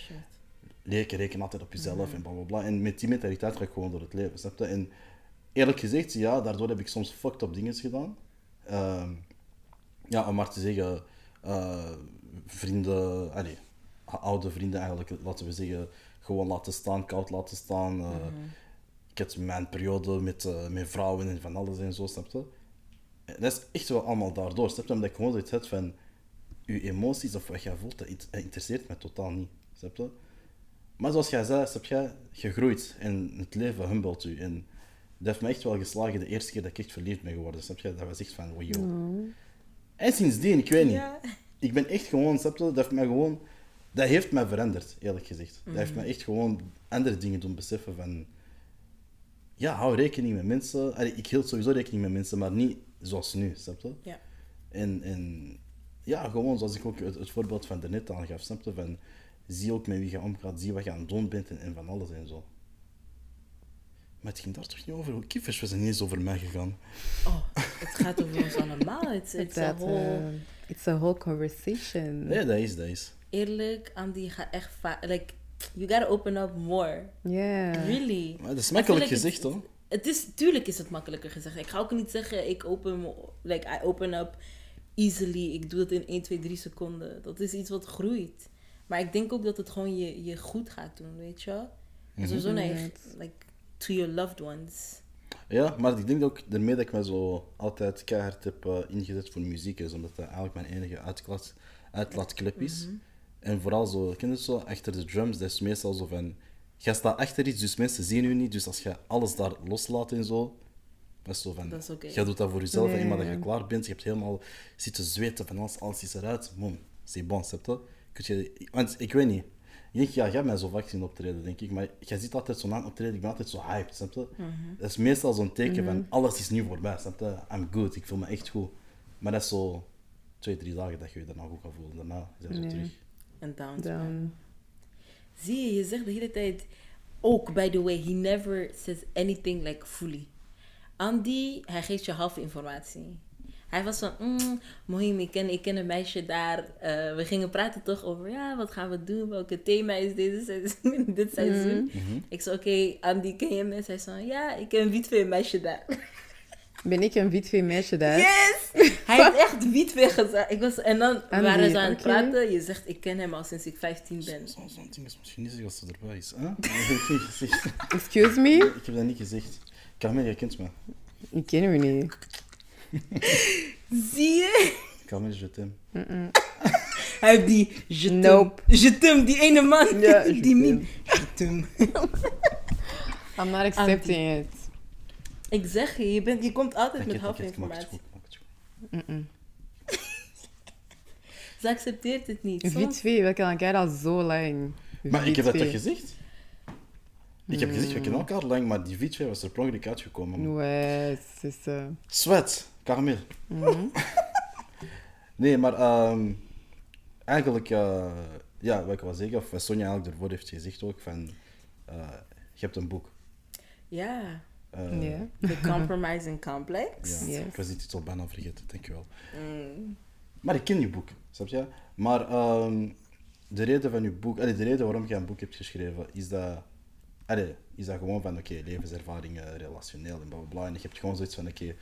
leken, reken altijd op jezelf en bla bla bla. En met die mentaliteit ga ik gewoon door het leven, snap je? En eerlijk gezegd, ja, daardoor heb ik soms fucked up dingen gedaan. Ehm, ja, om maar te zeggen, eh, vrienden, allee, oude vrienden eigenlijk, laten we zeggen, gewoon laten staan, koud laten staan. eh, Ik had mijn periode met, met vrouwen en van alles en zo, snap je? En Dat is echt wel allemaal daardoor, snap je? Omdat ik gewoon zoiets heb van, je emoties of wat jij voelt, dat int- dat interesseert me totaal niet, snap je? Maar zoals jij zei, snap je, groeit en het leven humbelt u. En dat heeft me echt wel geslagen de eerste keer dat ik echt verliefd ben geworden, snap je? Dat was echt van, wow, yo. En sindsdien, ik weet niet. Ja. Ik ben echt gewoon, snap je? Dat heeft mij gewoon... Dat heeft mij veranderd, eerlijk gezegd. Dat heeft mij echt gewoon andere dingen doen beseffen van... Ja, hou rekening met mensen. Allee, ik hield sowieso rekening met mensen, maar niet zoals nu, snap je? Ja. En, en ja, gewoon zoals ik ook het, het voorbeeld van daarnet aangaf, snap je? Van, zie ook met wie je omgaat, zie wat je aan het doen bent en, en van alles en zo. Maar het ging daar toch niet over? Kiffers was er niet eens over mij gegaan. Oh, het gaat over ons allemaal. It's, it's a Dat, whole... eh, it's a whole conversation. Nee, dat is, dat is. Eerlijk, Andy gaat echt vaak... Like, you gotta open up more. Ja. Really. Maar dat is makkelijk gezegd, het- hoor. Het is, tuurlijk is het makkelijker gezegd. Ik ga ook niet zeggen, ik open, me- like, I open up easily. Ik doe het in 1, 2, 3 seconden. Dat is iets wat groeit. Maar ik denk ook dat het gewoon je, je goed gaat doen, weet je wel? Mhm. Sowieso naar je, Inderdaad. like, to your loved ones. Ja, maar ik denk ook daarmee dat ik me zo altijd keihard heb eh, ingezet voor muziek is, omdat dat eigenlijk mijn enige uitlaat, uitlaatklep is. En vooral zo, ken je zo, achter de drums, dat is meestal zo van, jij staat achter iets, dus mensen zien je niet, dus als je alles daar loslaat en zo, dat is zo van, Dat jij doet dat voor jezelf en Ja, eenmaal dat je klaar bent, je hebt helemaal zitten zweten van alles, alles is eruit, boom, c'est bon, snap je? Kun je? Want ik weet niet, ik denk, ja, jij hebt mij zo vaak zien optreden, denk ik, maar jij ziet altijd zo na een optreden, ik ben altijd zo hyped, snap je? Dat is meestal zo'n teken van, alles is nu voorbij, snap je? I'm good, ik voel me echt goed. Maar dat is zo twee, drie dagen dat je je daarna goed gaat voelen, daarna is dat zo terug. En downs. Dan, Zie je, je zegt de hele tijd... Ook, by the way, he never says anything like fully. Andy, hij geeft je half informatie. Hij was van, mm, Mohim, ik ken, ik ken een meisje daar. Eh, we gingen praten toch over, ja, wat gaan we doen? Welke thema is deze seizoen, dit seizoen? Ik zei, oké, Andy, ken je mensen? Hij zei, ja, ik ken een witvee meisje daar. ben ik een witvee meisje daar? Yes! Hij heeft echt witvee gezegd. Ik was, en dan Andy, waren ze aan het praten. Je zegt, ik ken hem al sinds ik 15 ben. Zo- Zo'n ding is misschien niet als ze erbij is. Hè? Excuse me? Ik heb dat niet gezegd. Carmel, jij kent me. Ik ken u niet. Zie je? Carmel, je t'aime. Hij heeft die je. Nope. Je t'aime, die ene man. Ja, je die meme. Je t'aime. I'm not accepting it. Ik zeg je, je, bent, je komt altijd met T'inquiète, half t'inquiète, ik maak het informatie. goed, ik maak het goed. Mm-mm. Ze accepteert het niet. Soms- Vitvee, we kennen elkaar al zo lang. Maar ik heb dat toch gezegd? Ik heb gezegd, we kennen elkaar lang, maar die V2 was er per ongeluk uitgekomen. Ouais, c'est ça. Sweat, Carmel. Mhm. Nee, maar ehm, eigenlijk, eh, ja, wat ik wil zeggen, of wat Sonja eigenlijk ervoor heeft gezegd ook, van, eh, je hebt een boek. Ja. Ja. The Compromising Complex. Ja, Yes. ik was die titel bijna vergeten, dankjewel. Mm. Maar ik ken je boek, snap je? Maar ehm, de reden van je boek, allee, de reden waarom je een boek hebt geschreven, is dat, allee, is dat gewoon van, oké, levenservaringen, relationeel en bla bla bla. En je hebt gewoon zoiets van, oké,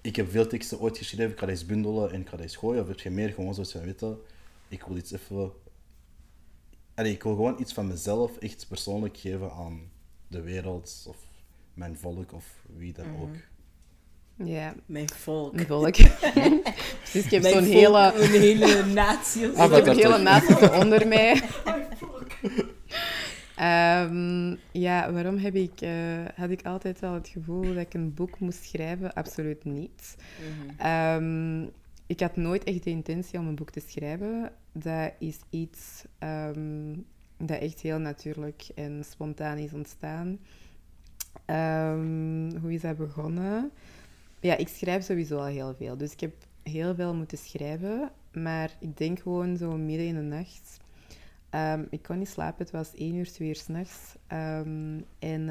ik heb veel teksten ooit geschreven, ik ga deze bundelen en ik ga deze gooien. Of heb je meer gewoon zoiets van, weet je, ik wil iets even... Allee, ik wil gewoon iets van mezelf echt persoonlijk geven aan de wereld of mijn volk of wie dan ook. Ja, Mijn volk. een volk. Precies, ik heb Mijn zo'n volk, hele, Een hele natie. of Ah, zo. ik heb een hele naast onder mij. Ehm, ja, waarom heb ik, eh, had ik altijd al het gevoel dat ik een boek moest schrijven? Absoluut niet. Mhm. Ehm, ik had nooit echt de intentie om een boek te schrijven. Dat is iets ehm, dat echt heel natuurlijk en spontaan is ontstaan. Ehm, hoe is dat begonnen? Ja, ik schrijf sowieso al heel veel. Dus ik heb heel veel moeten schrijven. Maar ik denk gewoon zo midden in de nacht. Ehm, ik kon niet slapen. Het was één uur, twee uur s'nachts. Um, en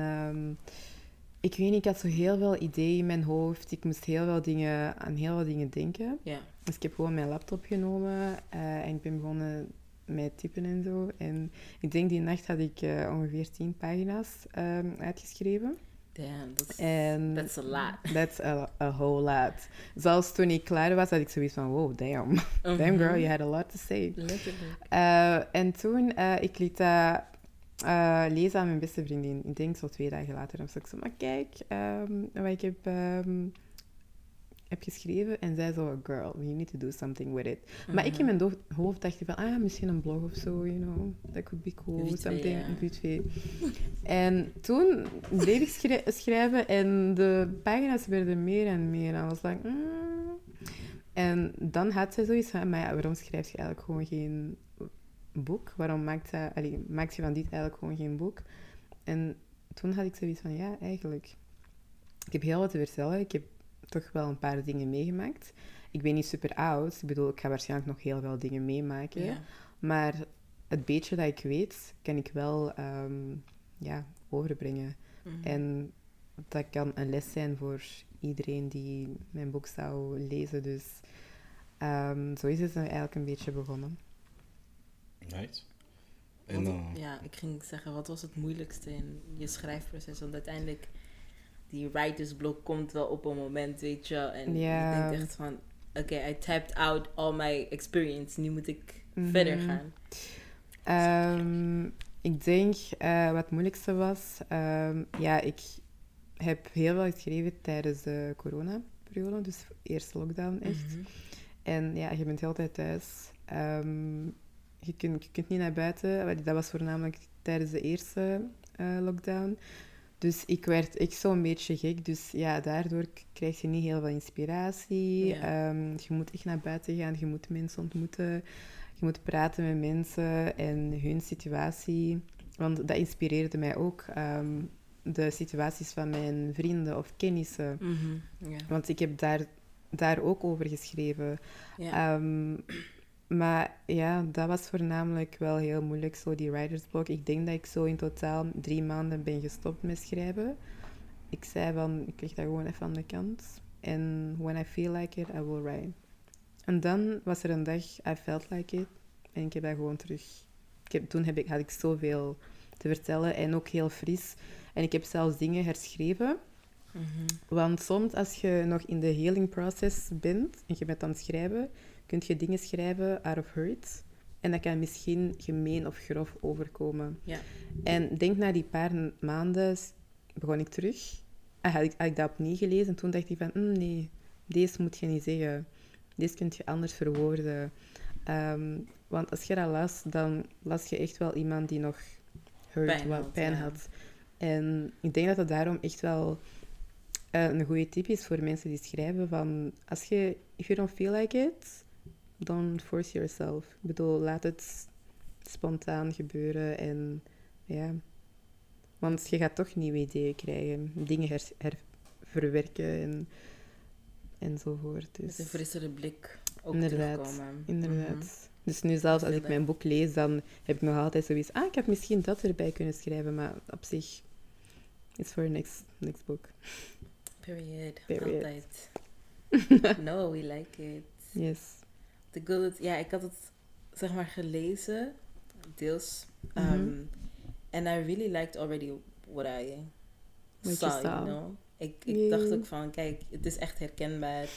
ik weet niet, ik had zo heel veel ideeën in mijn hoofd. Ik moest heel veel dingen, aan heel veel dingen denken. Ja. Dus ik heb gewoon mijn laptop genomen eh, en ik ben begonnen met typen en zo. En ik denk die nacht had ik eh, ongeveer tien pagina's ehm, uitgeschreven. Damn, that's, En that's a lot. That's a, a whole lot. Zelfs toen ik klaar was, had ik zoiets van, wow, damn. Damn girl, you had a lot to say. Eh, en toen, eh, ik liet dat lezen aan mijn beste vriendin. Ik denk zo twee dagen later. Dan was ik zo, maar kijk, ehm, wat ik heb, ehm, heb geschreven. En zij zo, girl, you need to do something with it. Maar ik in mijn do- hoofd dacht ik van, ah, misschien een blog of zo, you know. That could be cool, Vite, something, vite. En toen bleef ik schri- schrijven en de pagina's werden meer en meer. En was like, mm. En dan had zij zoiets van, maar ja, waarom schrijf je eigenlijk gewoon geen boek? Waarom maakt, zij, allee, maakt je van dit eigenlijk gewoon geen boek? En toen had ik zoiets van, ja, eigenlijk. Ik heb heel wat te vertellen. Ik heb toch wel een paar dingen meegemaakt. Ik ben niet super oud. Ik bedoel, ik ga waarschijnlijk nog heel veel dingen meemaken. Ja. Maar het beetje dat ik weet, kan ik wel ehm, ja, overbrengen. Mhm. En dat kan een les zijn voor iedereen die mijn boek zou lezen. Dus ehm, zo is het eigenlijk een beetje begonnen. Right. En, eh, ja, ik ging zeggen, wat was het moeilijkste in je schrijfproces? Want uiteindelijk, die writersblok komt wel op een moment, weet je. En Ja. je denkt echt van, oké, I tapped out all my experience. Nu moet ik Mhm. verder gaan. Ehm, ik denk eh, wat het moeilijkste was, ehm, ja, ik heb heel veel geschreven tijdens de coronaperiode, dus eerste lockdown echt. Mhm. En ja, je bent heel de tijd thuis. Ehm, je, kunt, je kunt niet naar buiten. Dat was voornamelijk tijdens de eerste eh, lockdown. Dus ik werd echt zo'n beetje gek. Dus ja, daardoor krijg je niet heel veel inspiratie. Ja. Ehm, je moet echt naar buiten gaan. Je moet mensen ontmoeten. Je moet praten met mensen en hun situatie. Want dat inspireerde mij ook. ehm, de situaties van mijn vrienden of kennissen. Mhm. Ja. Want ik heb daar, daar ook over geschreven. Ja. Ehm, maar ja, dat was voornamelijk wel heel moeilijk, zo die writersblok. Ik denk dat ik zo in totaal drie maanden ben gestopt met schrijven. Ik zei van, ik leg dat gewoon even aan de kant. En when I feel like it, I will write. En dan was er een dag, I felt like it. En ik heb dat gewoon terug... Ik heb, toen heb ik, had ik zoveel te vertellen en ook heel fris. En ik heb zelfs dingen herschreven. Mhm. Want soms als je nog in de healing process bent en je bent aan het schrijven, kun je dingen schrijven out of hurt. En dat kan misschien gemeen of grof overkomen. Ja. En denk na die paar maanden begon ik terug. En had ik, had ik dat opnieuw gelezen en toen dacht ik van, "Mm, nee, deze moet je niet zeggen. Deze kun je anders verwoorden. Ehm, want als je dat las, dan las je echt wel iemand die nog hurt, Pijn wat had, pijn ja. had. En ik denk dat het daarom echt wel eh, een goede tip is voor mensen die schrijven van... Als je... If you don't feel like it, don't force yourself. Ik bedoel, laat het spontaan gebeuren en... Ja. Want je gaat toch nieuwe ideeën krijgen. Dingen her, herverwerken en, enzovoort. Met een Dus, frissere blik ook Inderdaad, terugkomen. inderdaad. Mhm. Dus nu zelfs als ik mijn boek lees, dan heb ik nog altijd zoiets... Ah, ik had misschien dat erbij kunnen schrijven, maar op zich... It's for next, next book. Period. Period. Altijd. no, we like it. Yes. The good, ja, ik had het zeg maar gelezen, deels. Mhm. Um, and I really liked already what I What saw, you you saw. know. Ik, ik Yeah. dacht ook van, kijk, het is echt herkenbaar.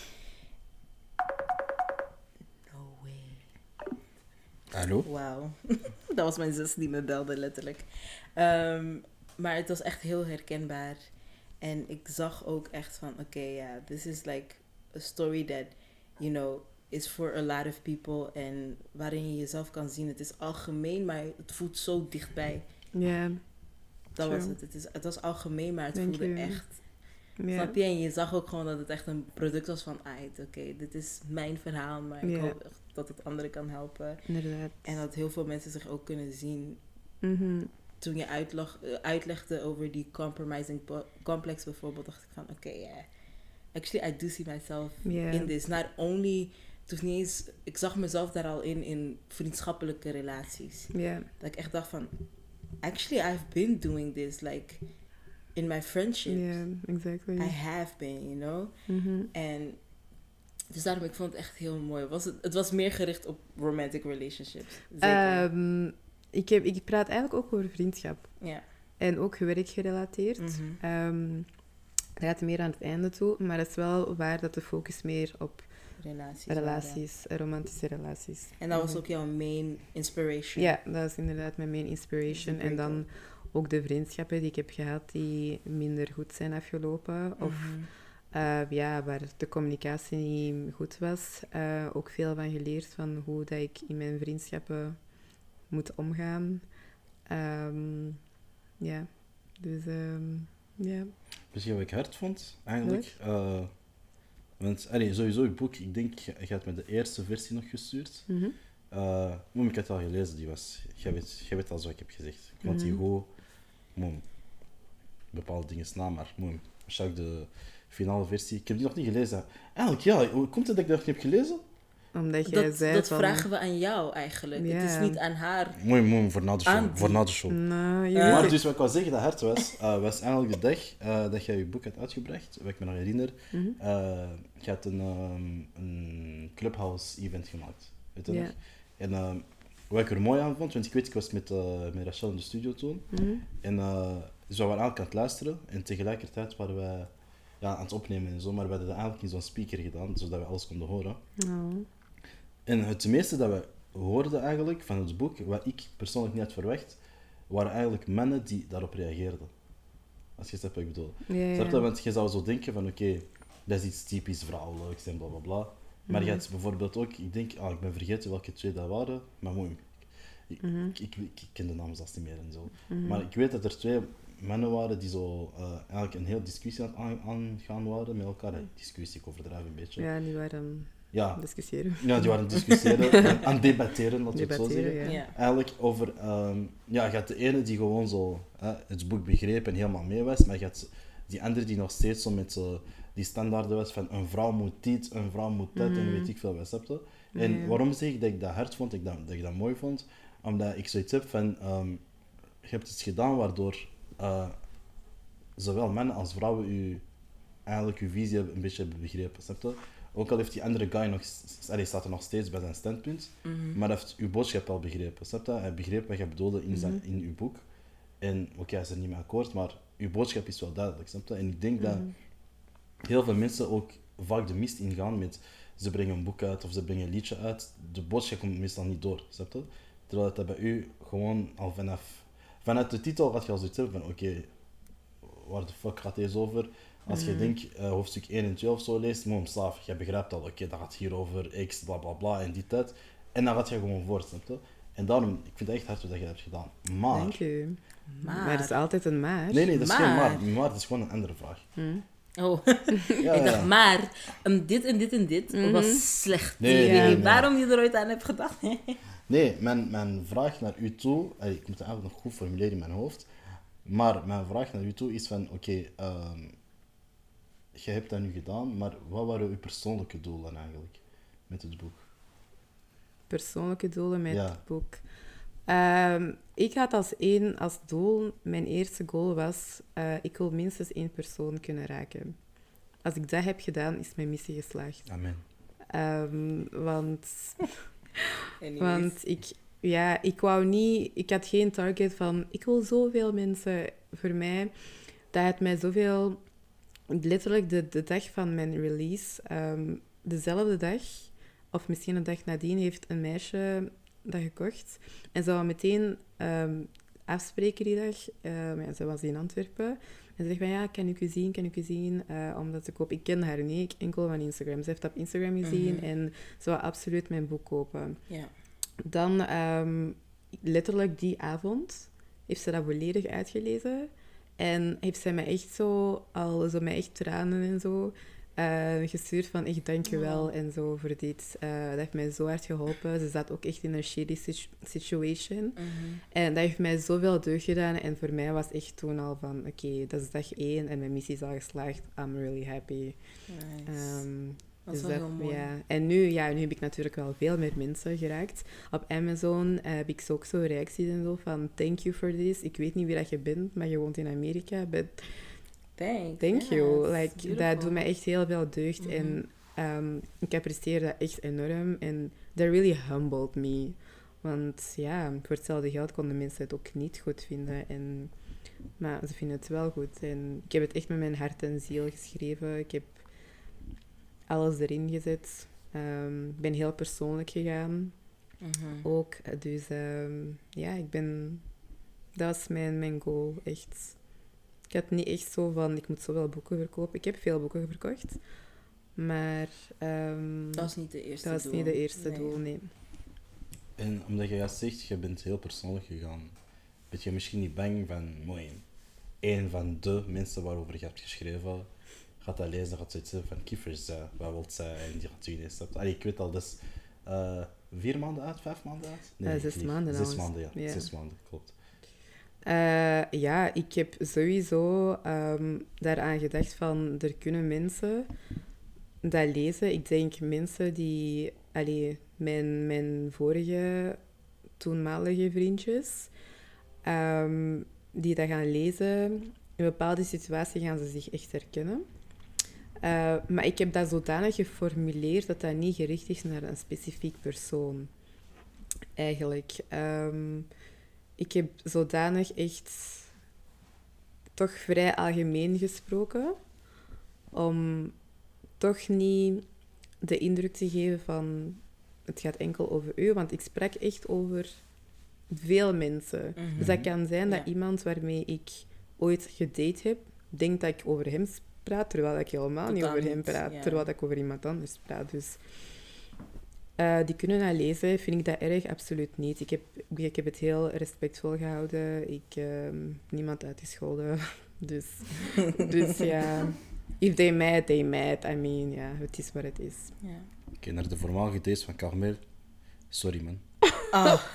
No way. Hallo? Wauw. dat was mijn zus die me belde, letterlijk. Ehm, maar het was echt heel herkenbaar. En ik zag ook echt van, oké, ja, this is like a story that, you know, is for a lot of people. En waarin je jezelf kan zien. Het is algemeen, maar het voelt zo dichtbij. Ja. Dat was het. Het, is, het was algemeen, maar het Thank voelde you. echt... Ja. Snap je? En je zag ook gewoon dat het echt een product was van... Ait, oké, dit is mijn verhaal, maar ik hoop echt dat het anderen kan helpen. Inderdaad. En dat heel veel mensen zich ook kunnen zien Mhm. toen je uitlag, eh, uitlegde over die compromising complex bijvoorbeeld, dacht ik van oké, ja. Actually, I do see myself in this. Not only, het niet eens, ik zag mezelf daar al in, in vriendschappelijke relaties. Dat ik echt dacht van, actually, I've been doing this, like, in my friendships. Exactly. I have been, you know? Mhm. En dus daarom, ik vond het echt heel mooi. Was het, het was meer gericht op romantic relationships. Zeker. Ehm, ik, heb, ik praat eigenlijk ook over vriendschap. ja. En ook werkgerelateerd. Mhm. Ehm, dat gaat meer aan het einde toe, maar het is wel waar dat de focus meer op Relaties. waren. relaties, romantische relaties. En dat was Mhm. ook jouw main inspiration. Ja, dat is inderdaad mijn main inspiration. En dan ook de vriendschappen die ik heb gehad die minder goed zijn afgelopen. Of Mhm. eh, ja, waar de communicatie niet goed was. Eh, ook veel van geleerd van hoe dat ik in mijn vriendschappen moet omgaan. Ehm, ja, dus ehm, ja. Misschien wat ik hard vond, eigenlijk. Eh, want allee, sowieso, je boek, ik denk, je je had me de eerste versie nog gestuurd. Mhm. Eh, Moem, ik had het al gelezen, die was... Jij weet, jij weet al zo wat ik heb gezegd. Ik vond die Mhm. Moem, bepaalde dingen na, maar Moem, ook de finale versie. Ik heb die nog niet gelezen. Eigenlijk, ja, hoe komt het dat ik dat niet heb gelezen? Omdat jij Dat, zei dat van... vragen we aan jou eigenlijk. Het is niet aan haar. Moem, moem, voor na de show. Aan die- Voor. Nou, Eh, Maar dus wat ik wou zeggen dat hard was, eh, was eigenlijk de dag eh, dat jij je boek had uitgebracht, wat ik me nog herinner. Mhm. eh, je had een, ehm, een clubhouse-event gemaakt. Weet je nog? En wat ik er mooi aan vond, want ik weet, ik was met, eh, met Rachel in de studio toen. Mhm. En eh, dus we waren eigenlijk aan het luisteren en tegelijkertijd waren wij ja, aan het opnemen en zo, maar we hadden dat eigenlijk in zo'n speaker gedaan, zodat we alles konden horen. Oh. En het meeste dat we hoorden eigenlijk van het boek, wat ik persoonlijk niet had verwacht, waren eigenlijk mannen die daarop reageerden. Als je snapt wat ik bedoel. Ja, Snap je? ja. Want je zou zo denken van oké, dat is iets typisch vrouwelijks en bla bla bla. Maar je had bijvoorbeeld ook, ik denk, ah, ik ben vergeten welke twee dat waren, maar mooi. Ik, ik, ik, ik ken de namen zelfs niet meer en zo. Maar ik weet dat er twee mannen waren die zo eh, eigenlijk een heel discussie aan het aan- aangaan waren met elkaar. Discussie, ik overdrijf een beetje. Ja, die waren Ja, discussiëren. ja die waren aan het discussiëren, aan- aan het debatteren, laten we het zo zeggen. ja. Eigenlijk over, ehm, ja, je had de ene die gewoon zo hè, het boek begreep en helemaal mee was, maar je had die andere die nog steeds zo met zo die standaarden was van een vrouw moet dit, een vrouw moet dat en weet ik veel je? En Ja. waarom zeg ik dat ik dat hard vond, dat ik dat, dat ik dat mooi vond? Omdat ik zoiets heb van, ehm, je hebt iets gedaan waardoor eh, zowel mannen als vrouwen u, eigenlijk uw visie een beetje hebben begrepen, snap je? Ook al heeft die andere guy nog, allee, staat er nog steeds bij zijn standpunt, maar hij heeft uw boodschap al begrepen, snap je? Hij begreep wat je bedoelde in, zijn, in uw boek. En oké, hij is er niet mee akkoord, maar uw boodschap is wel duidelijk, snap je? En ik denk dat heel veel mensen ook vaak de mist ingaan met ze brengen een boek uit of ze brengen een liedje uit. De boodschap komt meestal niet door, snap je? Terwijl dat bij u gewoon al vanaf... Vanuit de titel had je al zoiets hebben van oké, waar de fuck gaat deze over? Als je denkt, eh, hoofdstuk 1 en 2 of zo leest, moom slaaf, je begrijpt al, oké, dat gaat hier over X, bla bla bla en dit, dat. En dan gaat je gewoon voort, snap je? En daarom, ik vind het echt hard wat je dat hebt gedaan. Maar... Dank u. Maar- Maar het is altijd een maar. Nee, nee, dat is geen Maar- maar. Dat is gewoon een andere vraag. Oh, Ja, ik dacht, ja. maar um, dit en dit en dit was slecht. Nee, nee, waarom je er ooit aan hebt gedacht. Nee, mijn, mijn vraag naar u toe, ik moet het eigenlijk nog goed formuleren in mijn hoofd, maar mijn vraag naar u toe is van, oké, ehm je hebt dat nu gedaan, maar wat waren uw persoonlijke doelen eigenlijk met het boek? Persoonlijke doelen met Ja. het boek. Ehm, ik had als één als doel, mijn eerste goal was, eh, ik wil minstens één persoon kunnen raken. Als ik dat heb gedaan, is mijn missie geslaagd. Amen. Ehm, want. Want ik, ja, ik wou niet, ik had geen target van, ik wil zoveel mensen. Voor mij, dat had mij zoveel, letterlijk de, de dag van mijn release, ehm, dezelfde dag, of misschien een dag nadien, heeft een meisje dat gekocht. En ze wou meteen ehm, afspreken die dag. Ehm, ja, ze was in Antwerpen. En ze zegt van, ja, kan ik u zien, kan ik u zien, eh, omdat ze koop. Ik ken haar niet, ik enkel van Instagram. Ze heeft dat op Instagram gezien Mhm. en ze wou absoluut mijn boek kopen. Dan, letterlijk die avond, heeft ze dat volledig uitgelezen. En heeft zij mij echt zo, al zo met echt tranen en zo, eh, gestuurd van echt dankjewel Oh. en zo voor dit. Eh, dat heeft mij zo hard geholpen. Ze zat ook echt in een shady situ- situation. Mhm. En dat heeft mij zoveel deugd gedaan. En voor mij was echt toen al van, oké, dat is dag één en mijn missie is al geslaagd. I'm really happy. Nice. Ehm, dat is dus wel heel mooi. Ja. En nu, ja, nu heb ik natuurlijk wel veel meer mensen geraakt. Op Amazon eh, heb ik zo ook zo reacties en zo van thank you for this. Ik weet niet wie dat je bent, maar je woont in Amerika. But Thanks. thank you. Like, dat doet mij echt heel veel deugd. Mhm. En ehm, ik apprecieer dat echt enorm. En that really humbled me. Want ja, voor hetzelfde geld konden mensen het ook niet goed vinden. En, maar ze vinden het wel goed. En ik heb het echt met mijn hart en ziel geschreven. Ik heb alles erin gezet. Ehm, Ik ben heel persoonlijk gegaan Mhm. ook. Dus ehm, ja, ik ben... Dat was mijn, mijn goal, echt. Ik had niet echt zo van, ik moet zoveel boeken verkopen. Ik heb veel boeken verkocht. Maar ehm, Dat was niet de eerste dat was doel. niet de eerste Nee. doel, nee. En omdat je juist zegt, je bent heel persoonlijk gegaan, ben je misschien niet bang van, mooi, een van de mensen waarover je hebt geschreven, gaat dat lezen, gaat zoiets hebben van, kiffers, uh, wat wilt zij, en die gaat ineens stapt. Allee, ik weet al, dus eh, vier maanden uit, vijf maanden uit? Eh, zes maanden Zes maanden, ja. Zes maanden, klopt. Eh, ja, ik heb sowieso ehm, daaraan gedacht van, er kunnen mensen dat lezen. Ik denk mensen die, allee, mijn, mijn vorige toenmalige vriendjes, ehm, die dat gaan lezen, in bepaalde situaties gaan ze zich echt herkennen. Eh, maar ik heb dat zodanig geformuleerd dat dat niet gericht is naar een specifiek persoon. Eigenlijk. Ehm, ik heb zodanig echt toch vrij algemeen gesproken. om toch niet de indruk te geven van het gaat enkel over u, want ik spreek echt over veel mensen. Dus dat kan zijn dat Ja. iemand waarmee ik ooit gedate heb, denkt dat ik over hem praat, terwijl ik helemaal niet over hem praat, ja. terwijl ik over iemand anders praat. Dus eh, die kunnen dat lezen, vind ik dat erg? Absoluut niet. Ik heb, ik heb het heel respectvol gehouden. Ik ehm niemand uitgescholden. Dus, dus ja, if they mad, they mad. I mean, ja, het is wat het is. Ja. Oké, naar de voormalige dates van Carmel. Sorry, man. Oh.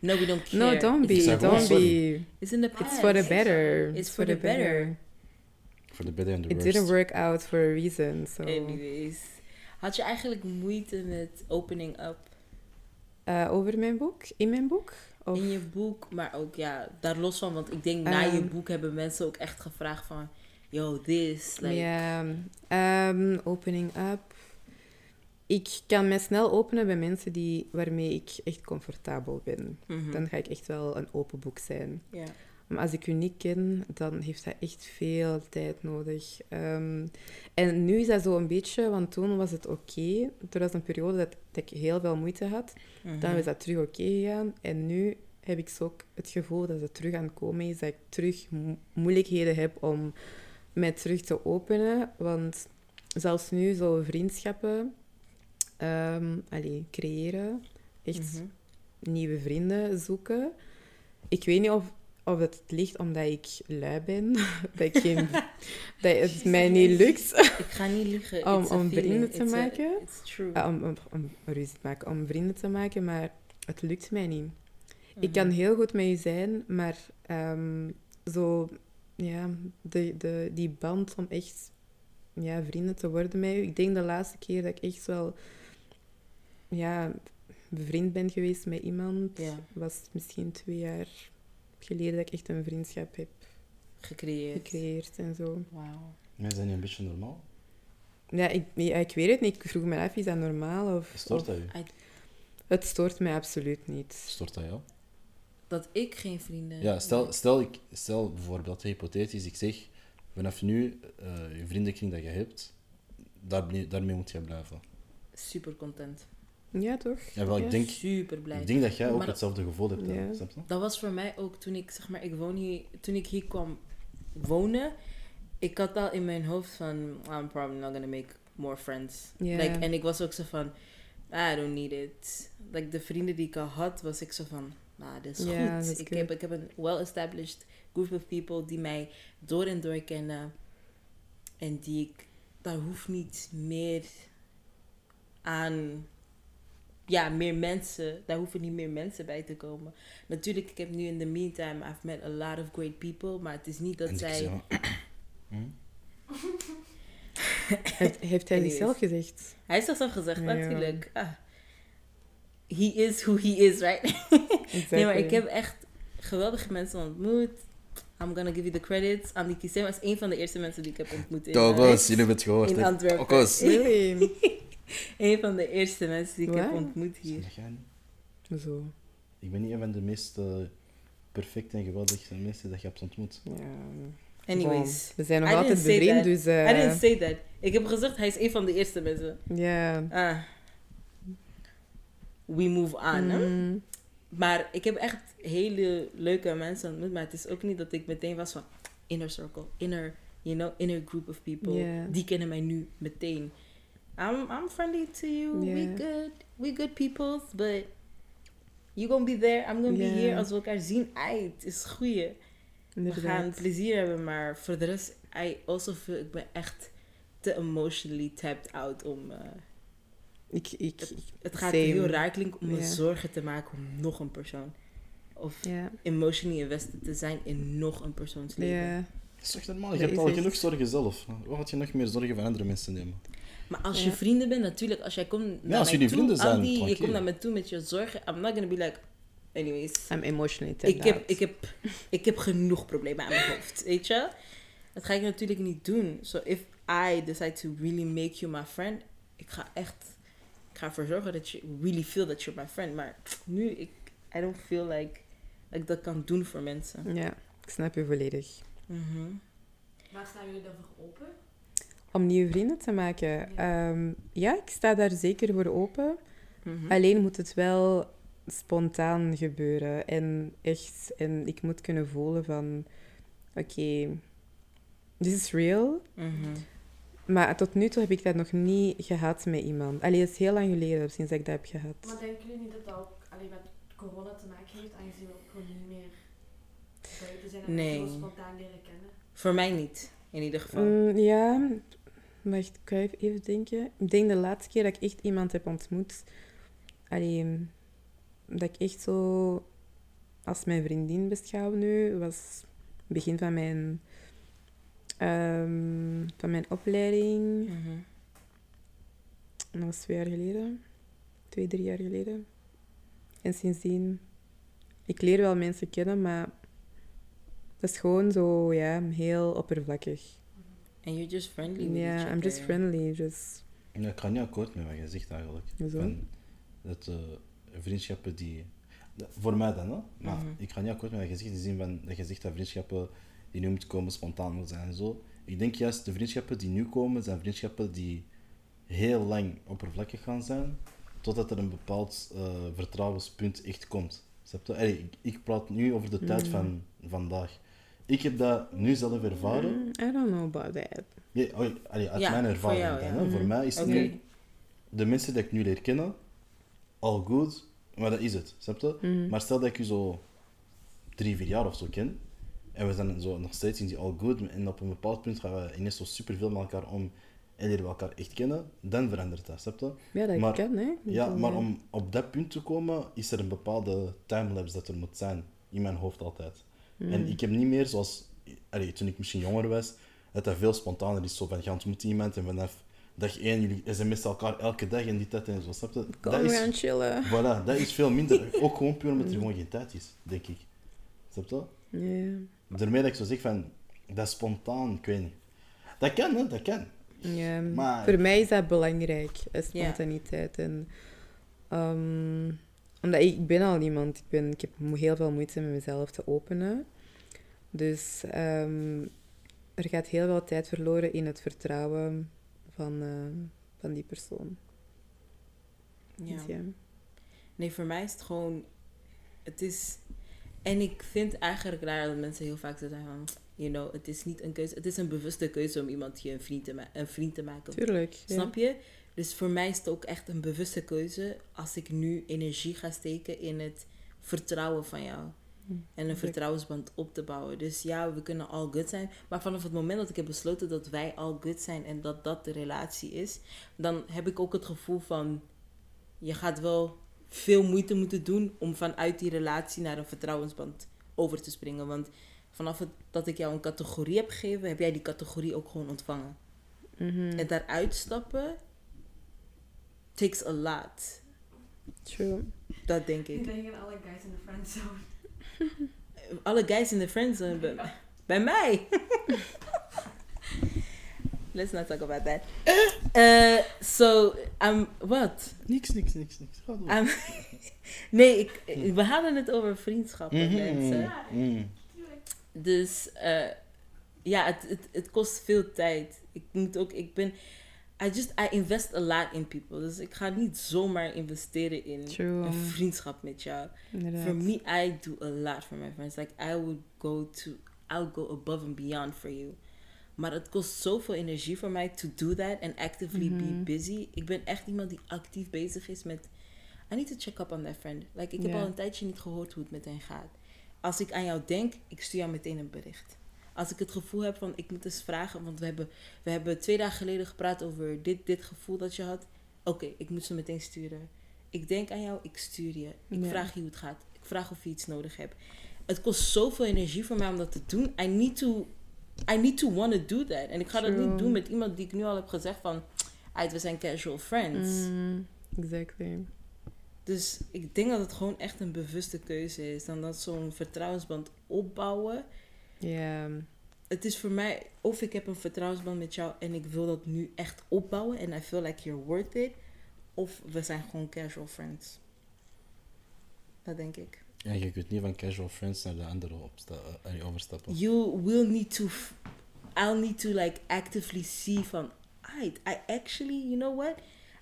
no, we don't care. No, don't be, don't sorry. be. It's in the past. It's for the better. It's for the better. For the better and the It worst. didn't work out for a reason. So. Anyways. Had je eigenlijk moeite met opening up Eh, over mijn boek? In mijn boek? Of, in je boek, maar ook ja, daar los van, want ik denk na je Ehm. boek hebben mensen ook echt gevraagd van, yo, this, like, Ja, ehm, opening up. Ik kan mij snel openen bij mensen die, waarmee ik echt comfortabel ben. mhm. Dan ga ik echt wel een open boek zijn. ja. Maar als ik u niet ken, dan heeft dat echt veel tijd nodig. Ehm, en nu is dat zo een beetje, want toen was het oké. Er was een periode dat, dat ik heel veel moeite had. Mhm. Dan is dat terug oké gegaan. En nu heb ik zo ook het gevoel dat het terug aan het komen is. Dat ik terug mo- moeilijkheden heb om mij terug te openen. Want zelfs nu zo vriendschappen ehm, allee, creëren. Echt Mhm. nieuwe vrienden zoeken. Ik weet niet of, of het ligt omdat ik lui ben. dat, ik geen, dat het mij niet lukt Ik ga niet liegen. Om- vrienden te It's a- maken? it's true. Ah, om, om, om ruzie te maken, om vrienden te maken, maar het lukt mij niet. Ik Mhm. kan heel goed met u zijn, maar ehm, zo, ja, de, de, die band om echt ja, vrienden te worden met u. Ik denk de laatste keer dat ik echt wel ja, bevriend ben geweest met iemand, was misschien twee jaar geleden dat ik echt een vriendschap heb Gecreëerd. gecreëerd en zo. Wauw. Zijn niet een beetje normaal. Ja, ik, ja, ik weet het niet. Ik vroeg me af, is dat normaal? Of, Stoort dat u? Het stoort mij absoluut niet. Stoort dat jou? Dat ik geen vrienden Ja, stel, stel, ik, stel bijvoorbeeld, hypothetisch, ik zeg, vanaf nu, eh je vriendenkring dat je hebt, daar, je- daarmee moet je blijven. Super content. Ja, toch? Ja, wel, ik denk, Super blij. ik denk dat jij ook Maar- hetzelfde gevoel hebt. Snap je? Dat was voor mij ook toen ik, zeg maar, ik woon hier, toen ik hier kwam wonen. Ik had al in mijn hoofd van, I'm probably not gonna make more friends. Ja. Like, en ik was ook zo van, I don't need it. Like, de vrienden die ik al had, was ik zo van, nou, dit is goed. dat ik, good. heb, ik heb een well-established group of people die mij door en door kennen. En die ik, daar hoeft niet meer aan ja, meer mensen, daar hoeven niet meer mensen bij te komen. Natuurlijk, ik heb nu in the meantime, I've met a lot of great people, maar het is niet dat En ik zij... hm? Heeft, heeft hij Anyways. zelf gezegd? Hij is toch zo gezegd, Ja. natuurlijk. Ah. He is who he is, right? Nee, maar ik heb echt geweldige mensen ontmoet. I'm gonna give you the credits. Andy Kissem is een van de eerste mensen die ik heb ontmoet in, Toch, eh, jullie hebben het gehoord. in? Antwerpen. Really? Een van de eerste mensen die ik heb ontmoet hier. Zeg jij niet? Zo. Ik ben niet een van de meest eh, perfecte en geweldige mensen dat je hebt ontmoet. Ja. Anyways. Bon, we zijn nog I altijd bevriend, dus... eh, I didn't say that. Ik heb gezegd, hij is een van de eerste mensen. Ja. Ah. We move on. hè? Mm, Maar ik heb echt hele leuke mensen ontmoet. Maar het is ook niet dat ik meteen was van inner circle, inner, you know, inner group of people. Die kennen mij nu meteen. I'm, I'm friendly to you. We good. We good peoples. But you gonna be there. I'm gonna be Ja. here. Als we elkaar zien, uit. Is goeie. We gaan plezier hebben. Maar voor de rest, I also feel, ik ben echt te emotionally tapped out om... eh, Ik, ik, het gaat Same. heel raar klinken om me zorgen te maken om nog een persoon. Of emotionally invested te zijn in nog een persoons leven. Ja. Dat is toch normaal? Je hebt al genoeg zorgen zelf. Wat had je nog meer zorgen van andere mensen nemen? Maar als Ja. je vrienden bent, natuurlijk, als jij komt naar als mij jullie toe, vrienden zijn, Andy, je komt naar me toe met je zorgen, I'm not gonna be like, anyways, I'm emotionally tapped ik heb, out. ik, heb, ik heb genoeg problemen aan mijn hoofd, weet je? Dat ga ik natuurlijk niet doen. So if I decide to really make you my friend, ik ga echt, ik ga ervoor zorgen dat je really feel that you're my friend. Maar nu, ik, I don't feel like, dat ik dat kan doen voor mensen. Ja, ik snap je volledig. Mhm. Waar staan jullie dan voor open? Om nieuwe vrienden te maken. Ehm, ja, ik sta daar zeker voor open. Mhm. Alleen moet het wel spontaan gebeuren. En echt, en ik moet kunnen voelen van... Oké, this is real. Mhm. Maar tot nu toe heb ik dat nog niet gehad met iemand. Allee, het is heel lang geleden sinds dat ik dat heb gehad. Maar denken jullie niet dat dat ook alleen met corona te maken heeft, aangezien we ook gewoon niet meer buiten zijn en Nee. spontaan leren kennen? Voor mij niet, in ieder geval. Mm, ja, wacht, ik even- denken. Ik denk de laatste keer dat ik echt iemand heb ontmoet... Allee, dat ik echt zo als mijn vriendin beschouw nu, was begin van mijn, ehm, van mijn opleiding. Mhm. Dat was twee jaar geleden. Twee, drie jaar geleden. En sindsdien... Ik leer wel mensen kennen, maar... Dat is gewoon zo, ja, heel oppervlakkig. And you're just friendly with each I'm just friendly, just... Ja, ik ga niet akkoord met wat je zegt eigenlijk. Van dat eh, vriendschappen die... dat- Voor mij dan, hè? Maar Mhm. ik ga niet akkoord met wat je zegt in de zin van dat je zegt dat vriendschappen die nu moeten komen spontaan moeten zijn en zo. Ik denk juist de vriendschappen die nu komen, zijn vriendschappen die heel lang oppervlakkig gaan zijn, totdat er een bepaald eh, vertrouwenspunt echt komt. Allee, ik, ik praat nu over de tijd van vandaag. Ik heb dat nu zelf ervaren. Mm, I don't know about that. Ja, oh, allee, uit Ja, mijn voor ervaring jou, dan. ja. hè. Voor Mhm. mij is het nu de mensen die ik nu leer kennen, al goed, maar dat is het, snap je? Mhm. Maar stel dat ik u zo drie, vier jaar of zo ken, en we zijn zo nog steeds in die all good, en op een bepaald punt gaan we ineens zo superveel met elkaar om en leren we elkaar echt kennen, dan verandert dat, snap je? Ja, dat Maar- kan, hè. Ja, maar om op dat punt te komen, is er een bepaalde timelapse dat er moet zijn, in mijn hoofd altijd. En ik heb niet meer zoals, allee, toen ik misschien jonger was, dat dat veel spontaner is. Zo van, je ontmoet iemand en vanaf dag één, jullie sms'en elkaar elke dag en die tijd en zo, snap je? Kom, Dat is, gaan chillen. voilà, dat is veel minder. Ook gewoon puur omdat er gewoon geen tijd is, denk ik. Snap je? Ja. Daarmee dat ik zo zeg van, dat is spontaan, ik weet niet. Dat kan, hè, dat kan. Ja, Maar- voor mij is dat belangrijk, eh, spontaniteit. En, ehm, omdat ik, ik ben al iemand, ik, ben, ik heb heel veel moeite met mezelf te openen. Dus ehm, er gaat heel veel tijd verloren in het vertrouwen van, eh, van die persoon. Ja. Dus ja. Nee, voor mij is het gewoon... Het is... En ik vind eigenlijk raar dat mensen heel vaak zo zeggen van... You know, het is niet een keuze. Het is een bewuste keuze om iemand je een vriend te, ma- een vriend te maken. Tuurlijk. ja. Snap je? Dus voor mij is het ook echt een bewuste keuze als ik nu energie ga steken in het vertrouwen van jou. En een vertrouwensband op te bouwen. Dus ja, we kunnen all good zijn. Maar vanaf het moment dat ik heb besloten dat wij all good zijn en dat dat de relatie is, dan heb ik ook het gevoel van je gaat wel veel moeite moeten doen om vanuit die relatie naar een vertrouwensband over te springen. Want vanaf het, dat ik jou een categorie heb gegeven, heb jij die categorie ook gewoon ontvangen. Mhm. En daaruit stappen takes a lot. True. Dat denk Ik ik. denk aan alle guys in de friendzone. Alle guys in de friendzone bij, bij mij. Let's not talk about that. Uh, so, I'm, wat? Niks, niks, niks, niks. Ga door. I'm, nee, ik, we hadden het over vriendschappen, Mhm, mensen. mhm. Dus eh, ja, het, het, het kost veel tijd. Ik moet ook, ik ben, I just, I invest a lot in people. Dus ik ga niet zomaar investeren in True. een vriendschap met jou. Inderdaad. For me, I do a lot for my friends. Like I would go to, I would go above and beyond for you. Maar het kost zoveel energie voor mij to do that and actively be busy. Ik ben echt iemand die actief bezig is met. I need to check up on that friend. Like ik heb al een tijdje niet gehoord hoe het met hen gaat. Als ik aan jou denk, ik stuur jou meteen een bericht. Als ik het gevoel heb van ik moet eens vragen, want we hebben, we hebben twee dagen geleden gepraat over dit, dit gevoel dat je had. Oké, ik moet ze meteen sturen. Ik denk aan jou, ik stuur je. Ik Ja. vraag je hoe het gaat. Ik vraag of je iets nodig hebt. Het kost zoveel energie voor mij om dat te doen. I need to, I need to want to do that. En ik ga dat niet doen met iemand die ik nu al heb gezegd van, "Aight, we zijn casual friends. Mm, exactly. Dus ik denk dat het gewoon echt een bewuste keuze is. Dan dat zo'n vertrouwensband opbouwen. Ja. Het is voor mij, of ik heb een vertrouwensband met jou en ik wil dat nu echt opbouwen. En I feel like you're worth it. Of we zijn gewoon casual friends. Dat denk ik. Ja, je kunt niet van casual friends naar de andere eh, overstappen. You will need to, I'll need to like actively see van, I, I actually, you know what?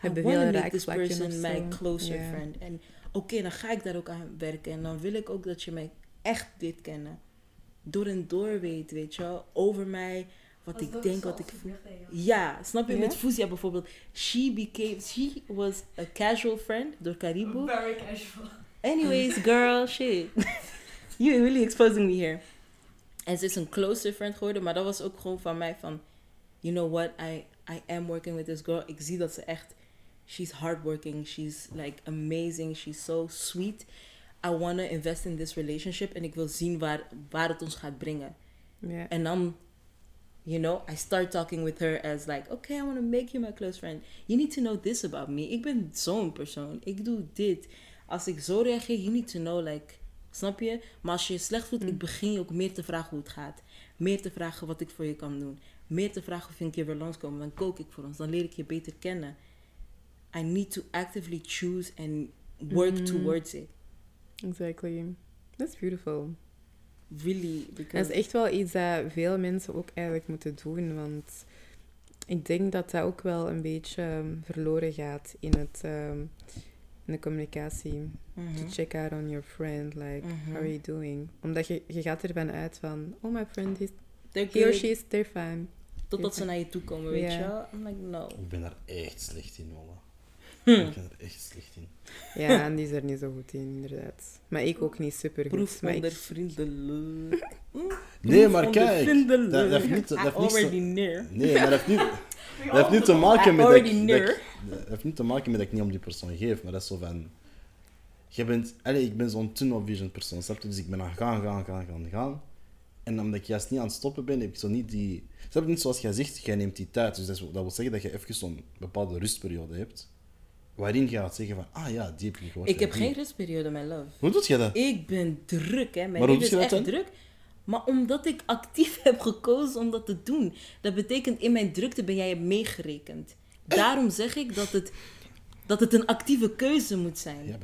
I want to make this person my closer friend. En oké, dan ga ik daar ook aan werken. En dan wil ik ook dat je mij echt dit kennen. Door en door weet, weet je wel. Over mij, wat Als ik denk, wat ik voel. Ja, snap je? Met Fuzia bijvoorbeeld. She became, she was a casual friend door Caribou. Very casual. Anyways, girl, shit. you really exposing me here. En ze is een closer friend geworden, maar dat was ook gewoon van mij van, you know what, I, I am working with this girl. Ik zie dat ze echt, she's hardworking, she's like amazing, she's so sweet. I want to invest in this relationship en ik wil zien waar, waar het ons gaat brengen. En dan, you know, I start talking with her as like, okay, I want to make you my close friend. You need to know this about me. Ik ben zo'n persoon. Ik doe dit. Als ik zo reageer, you need to know, like, snap je? Maar als je je slecht voelt, ik begin je ook meer te vragen hoe het gaat. Meer te vragen wat ik voor je kan doen. Meer te vragen of je een keer weer langskomen. Dan kook ik voor ons. Dan leer ik je beter kennen. I need to actively choose and work Mhm. towards it. Exactly. That's beautiful. Really. Dat Because is echt wel iets dat veel mensen ook eigenlijk moeten doen, want ik denk dat dat ook wel een beetje ehm, verloren gaat in, het, ehm, in de communicatie. Mhm. To check out on your friend, like, Mhm. how are you doing? Omdat je, je gaat ervan uit van, oh, my friend, is, They're he or she is, they're fine. Totdat ze naar je toe komen, weet Ja. je wel? I'm like, no. Ik ben daar echt slecht in, Walla. Hm. Ik ben er echt slecht in. Ja, en die is er niet zo goed in, inderdaad. Maar ik ook niet super Proef goed. Maar onder ik, vriendelijk. Nee, Proef maar kijk. vriendelijk. Dat, dat heeft niet, dat I heeft niet, already zo- near. nee, maar dat heeft niet, dat heeft niet te maken met dat ik, dat ik- dat heeft niet te maken met dat ik niet om die persoon geef, maar dat is zo van... Je bent, allee, ik ben zo'n tunnel vision persoon, snap je? Dus ik ben aan gaan, gaan, gaan, gaan, gaan. En omdat ik juist niet aan het stoppen ben, heb ik zo niet die... Snap je, niet zoals jij zegt, jij neemt die tijd. Dus dat, dat wil zeggen dat je even zo'n bepaalde rustperiode hebt. Waarin je gaat zeggen van, ah ja, die heb ik gehoord. Ik heb die. geen rustperiode, mijn love. Hoe doet je dat? Ik ben druk, hè. Mijn leven is je echt druk. Maar omdat ik actief heb gekozen om dat te doen. Dat betekent, in mijn drukte ben jij meegerekend. Daarom zeg ik dat het, dat het een actieve keuze moet zijn.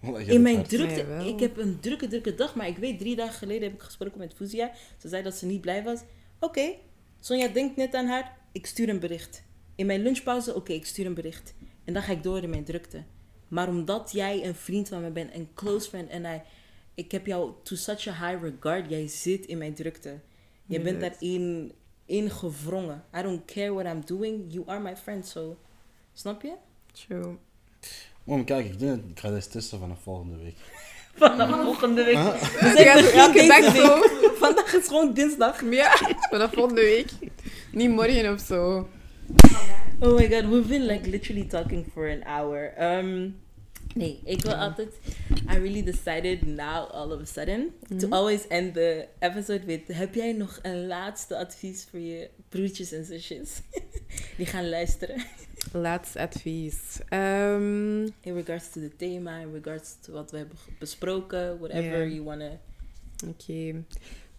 Wallah, jij In mijn hard. drukte, Ja, ik heb een drukke, drukke dag, maar ik weet, drie dagen geleden heb ik gesproken met Fuzia. Ze zei dat ze niet blij was. Oké, Sonja denkt net aan haar, ik stuur een bericht. In mijn lunchpauze, oké, ik stuur een bericht. En dan ga ik door in mijn drukte. Maar omdat jij een vriend van me bent, een close friend, en I, ik heb jou to such a high regard, jij zit in mijn drukte. Je bent daarin ingevrongen. I don't care what I'm doing, you are my friend, so... Snap je? true. Mom, kijk, ik, denk, dat- ik ga deze testen vanaf volgende week. Vanaf volgende week. Elke dag week. zo. Vandaag is gewoon dinsdag. Ja, vanaf volgende week. Niet morgen of zo. Oh my god, we've been like literally talking for an hour. Um, nee, ik wil altijd. I really decided now, all of a sudden, to Mhm. always end the episode with: Heb jij nog een laatste advies voor je broertjes en zusjes die gaan luisteren? Laatst advies. Ehm, In regards to the thema, in regards to wat we hebben besproken, whatever you wanna. Oké.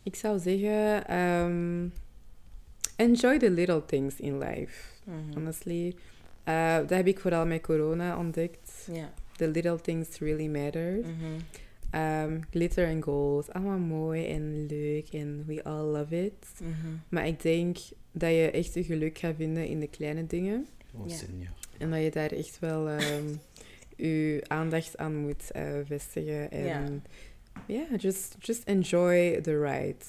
Ik zou zeggen... ehm, enjoy the little things in life. Mhm. Honestly. Eh, dat heb ik vooral met corona ontdekt. Ja. The little things really matter. Mhm. Ehm, glitter en gold. Allemaal mooi en leuk. En we all love it. Mhm. Maar ik denk dat je echt je geluk gaat vinden in de kleine dingen. Oh, senior. En dat je daar echt wel ehm, je aandacht aan moet eh, vestigen. En ja, just, just enjoy the ride.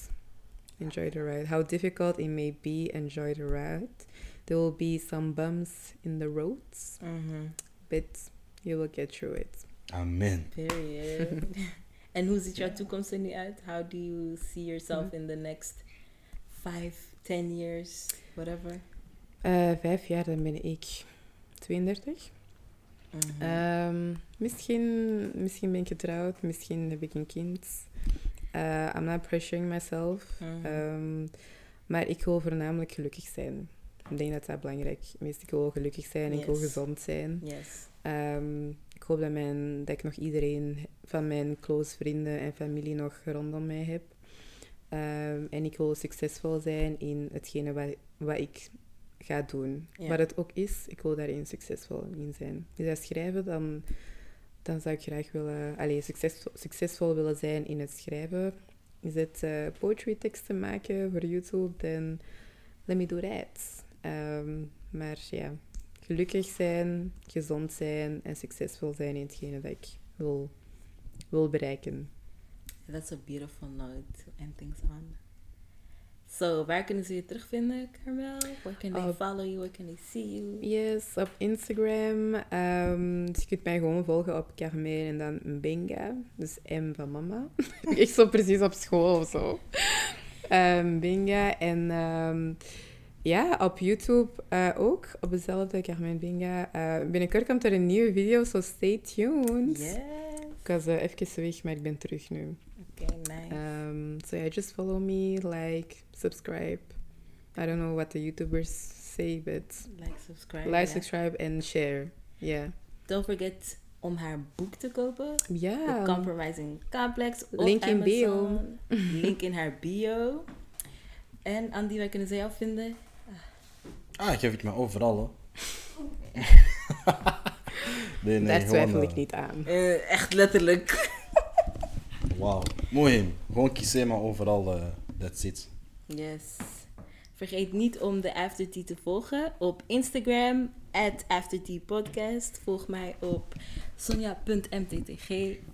Enjoy the ride. How difficult it may be, enjoy the ride. There will be some bumps in the roads, Mhm. but you will get through it. Amen. Period. en hoe ziet jouw toekomst er nu uit? How do you see yourself Mhm. in the next five, ten years, whatever? Eh, vijf jaar, dan ben ik 32. Mhm. Ehm, misschien, misschien ben ik getrouwd, misschien heb ik een kind. Eh, I'm not pressuring myself. Ehm, maar ik wil voornamelijk gelukkig zijn. Ik denk dat dat belangrijk is. Ik wil gelukkig zijn, ik wil gezond zijn. yes. Ehm, ik hoop dat, mijn, dat ik nog iedereen van mijn close vrienden en familie nog rondom mij heb. Ehm, en ik wil succesvol zijn in hetgene wat, wat ik ga doen. Ja. Wat het ook is, ik wil daarin succesvol in zijn. Is dat schrijven, dan, dan zou ik graag willen, allez, succesvol, succesvol willen zijn in het schrijven. Is het eh, poetry teksten maken voor YouTube, dan let me do that. Ehm, Maar ja, gelukkig zijn, gezond zijn en succesvol zijn in hetgene dat ik wil, wil bereiken. That's a beautiful note to end things on. So, waar kunnen ze je terugvinden, Carmel? Where can they follow you? Where can they see you? Yes, op Instagram. ehm, dus je kunt mij gewoon volgen op Carmel en dan Benga. Dus M van mama. Echt zo precies op school of zo. Ehm Benga. En ehm, ja, op YouTube eh, ook. Op dezelfde Carmel Benga. Eh, binnenkort komt er een nieuwe video, so stay tuned. Yes. Ik was eh, even weg, maar ik ben terug nu. Okay, nice. Um, so yeah, just follow me, like, subscribe. I don't know what the YouTubers say, but like, subscribe. like, ja. subscribe and share. Yeah. Don't forget om haar boek te kopen. The Yeah. Compromising Complex. Link in bio. Amazon. Link in haar bio. En Andy, waar kunnen ze jou vinden? Ah, geef het me overal, hoor. nee, nee, Daar twijfel ik niet aan. Eh, echt letterlijk. Wauw. Mooi. Gewoon kiezen, maar overal, eh that's it. Yes. Vergeet niet om de Aftertea te volgen op Instagram, at AfterTeaPodcast. Volg mij op sonja.mttg.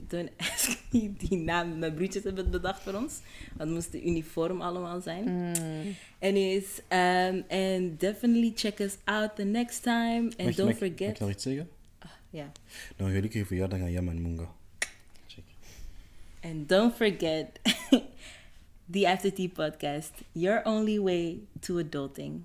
Don't ask me die naam. Mijn broertjes hebben het bedacht voor ons. Want het moest uniform allemaal zijn. Mm. Anyways, um, and definitely check us out the next time. And Mag- don't mag- Mag forget... ik nog iets zeggen? Ja. Nou, gelukkige verjaardag aan Jam en Munga. Check. And don't forget the After Tea podcast, your only way to adulting.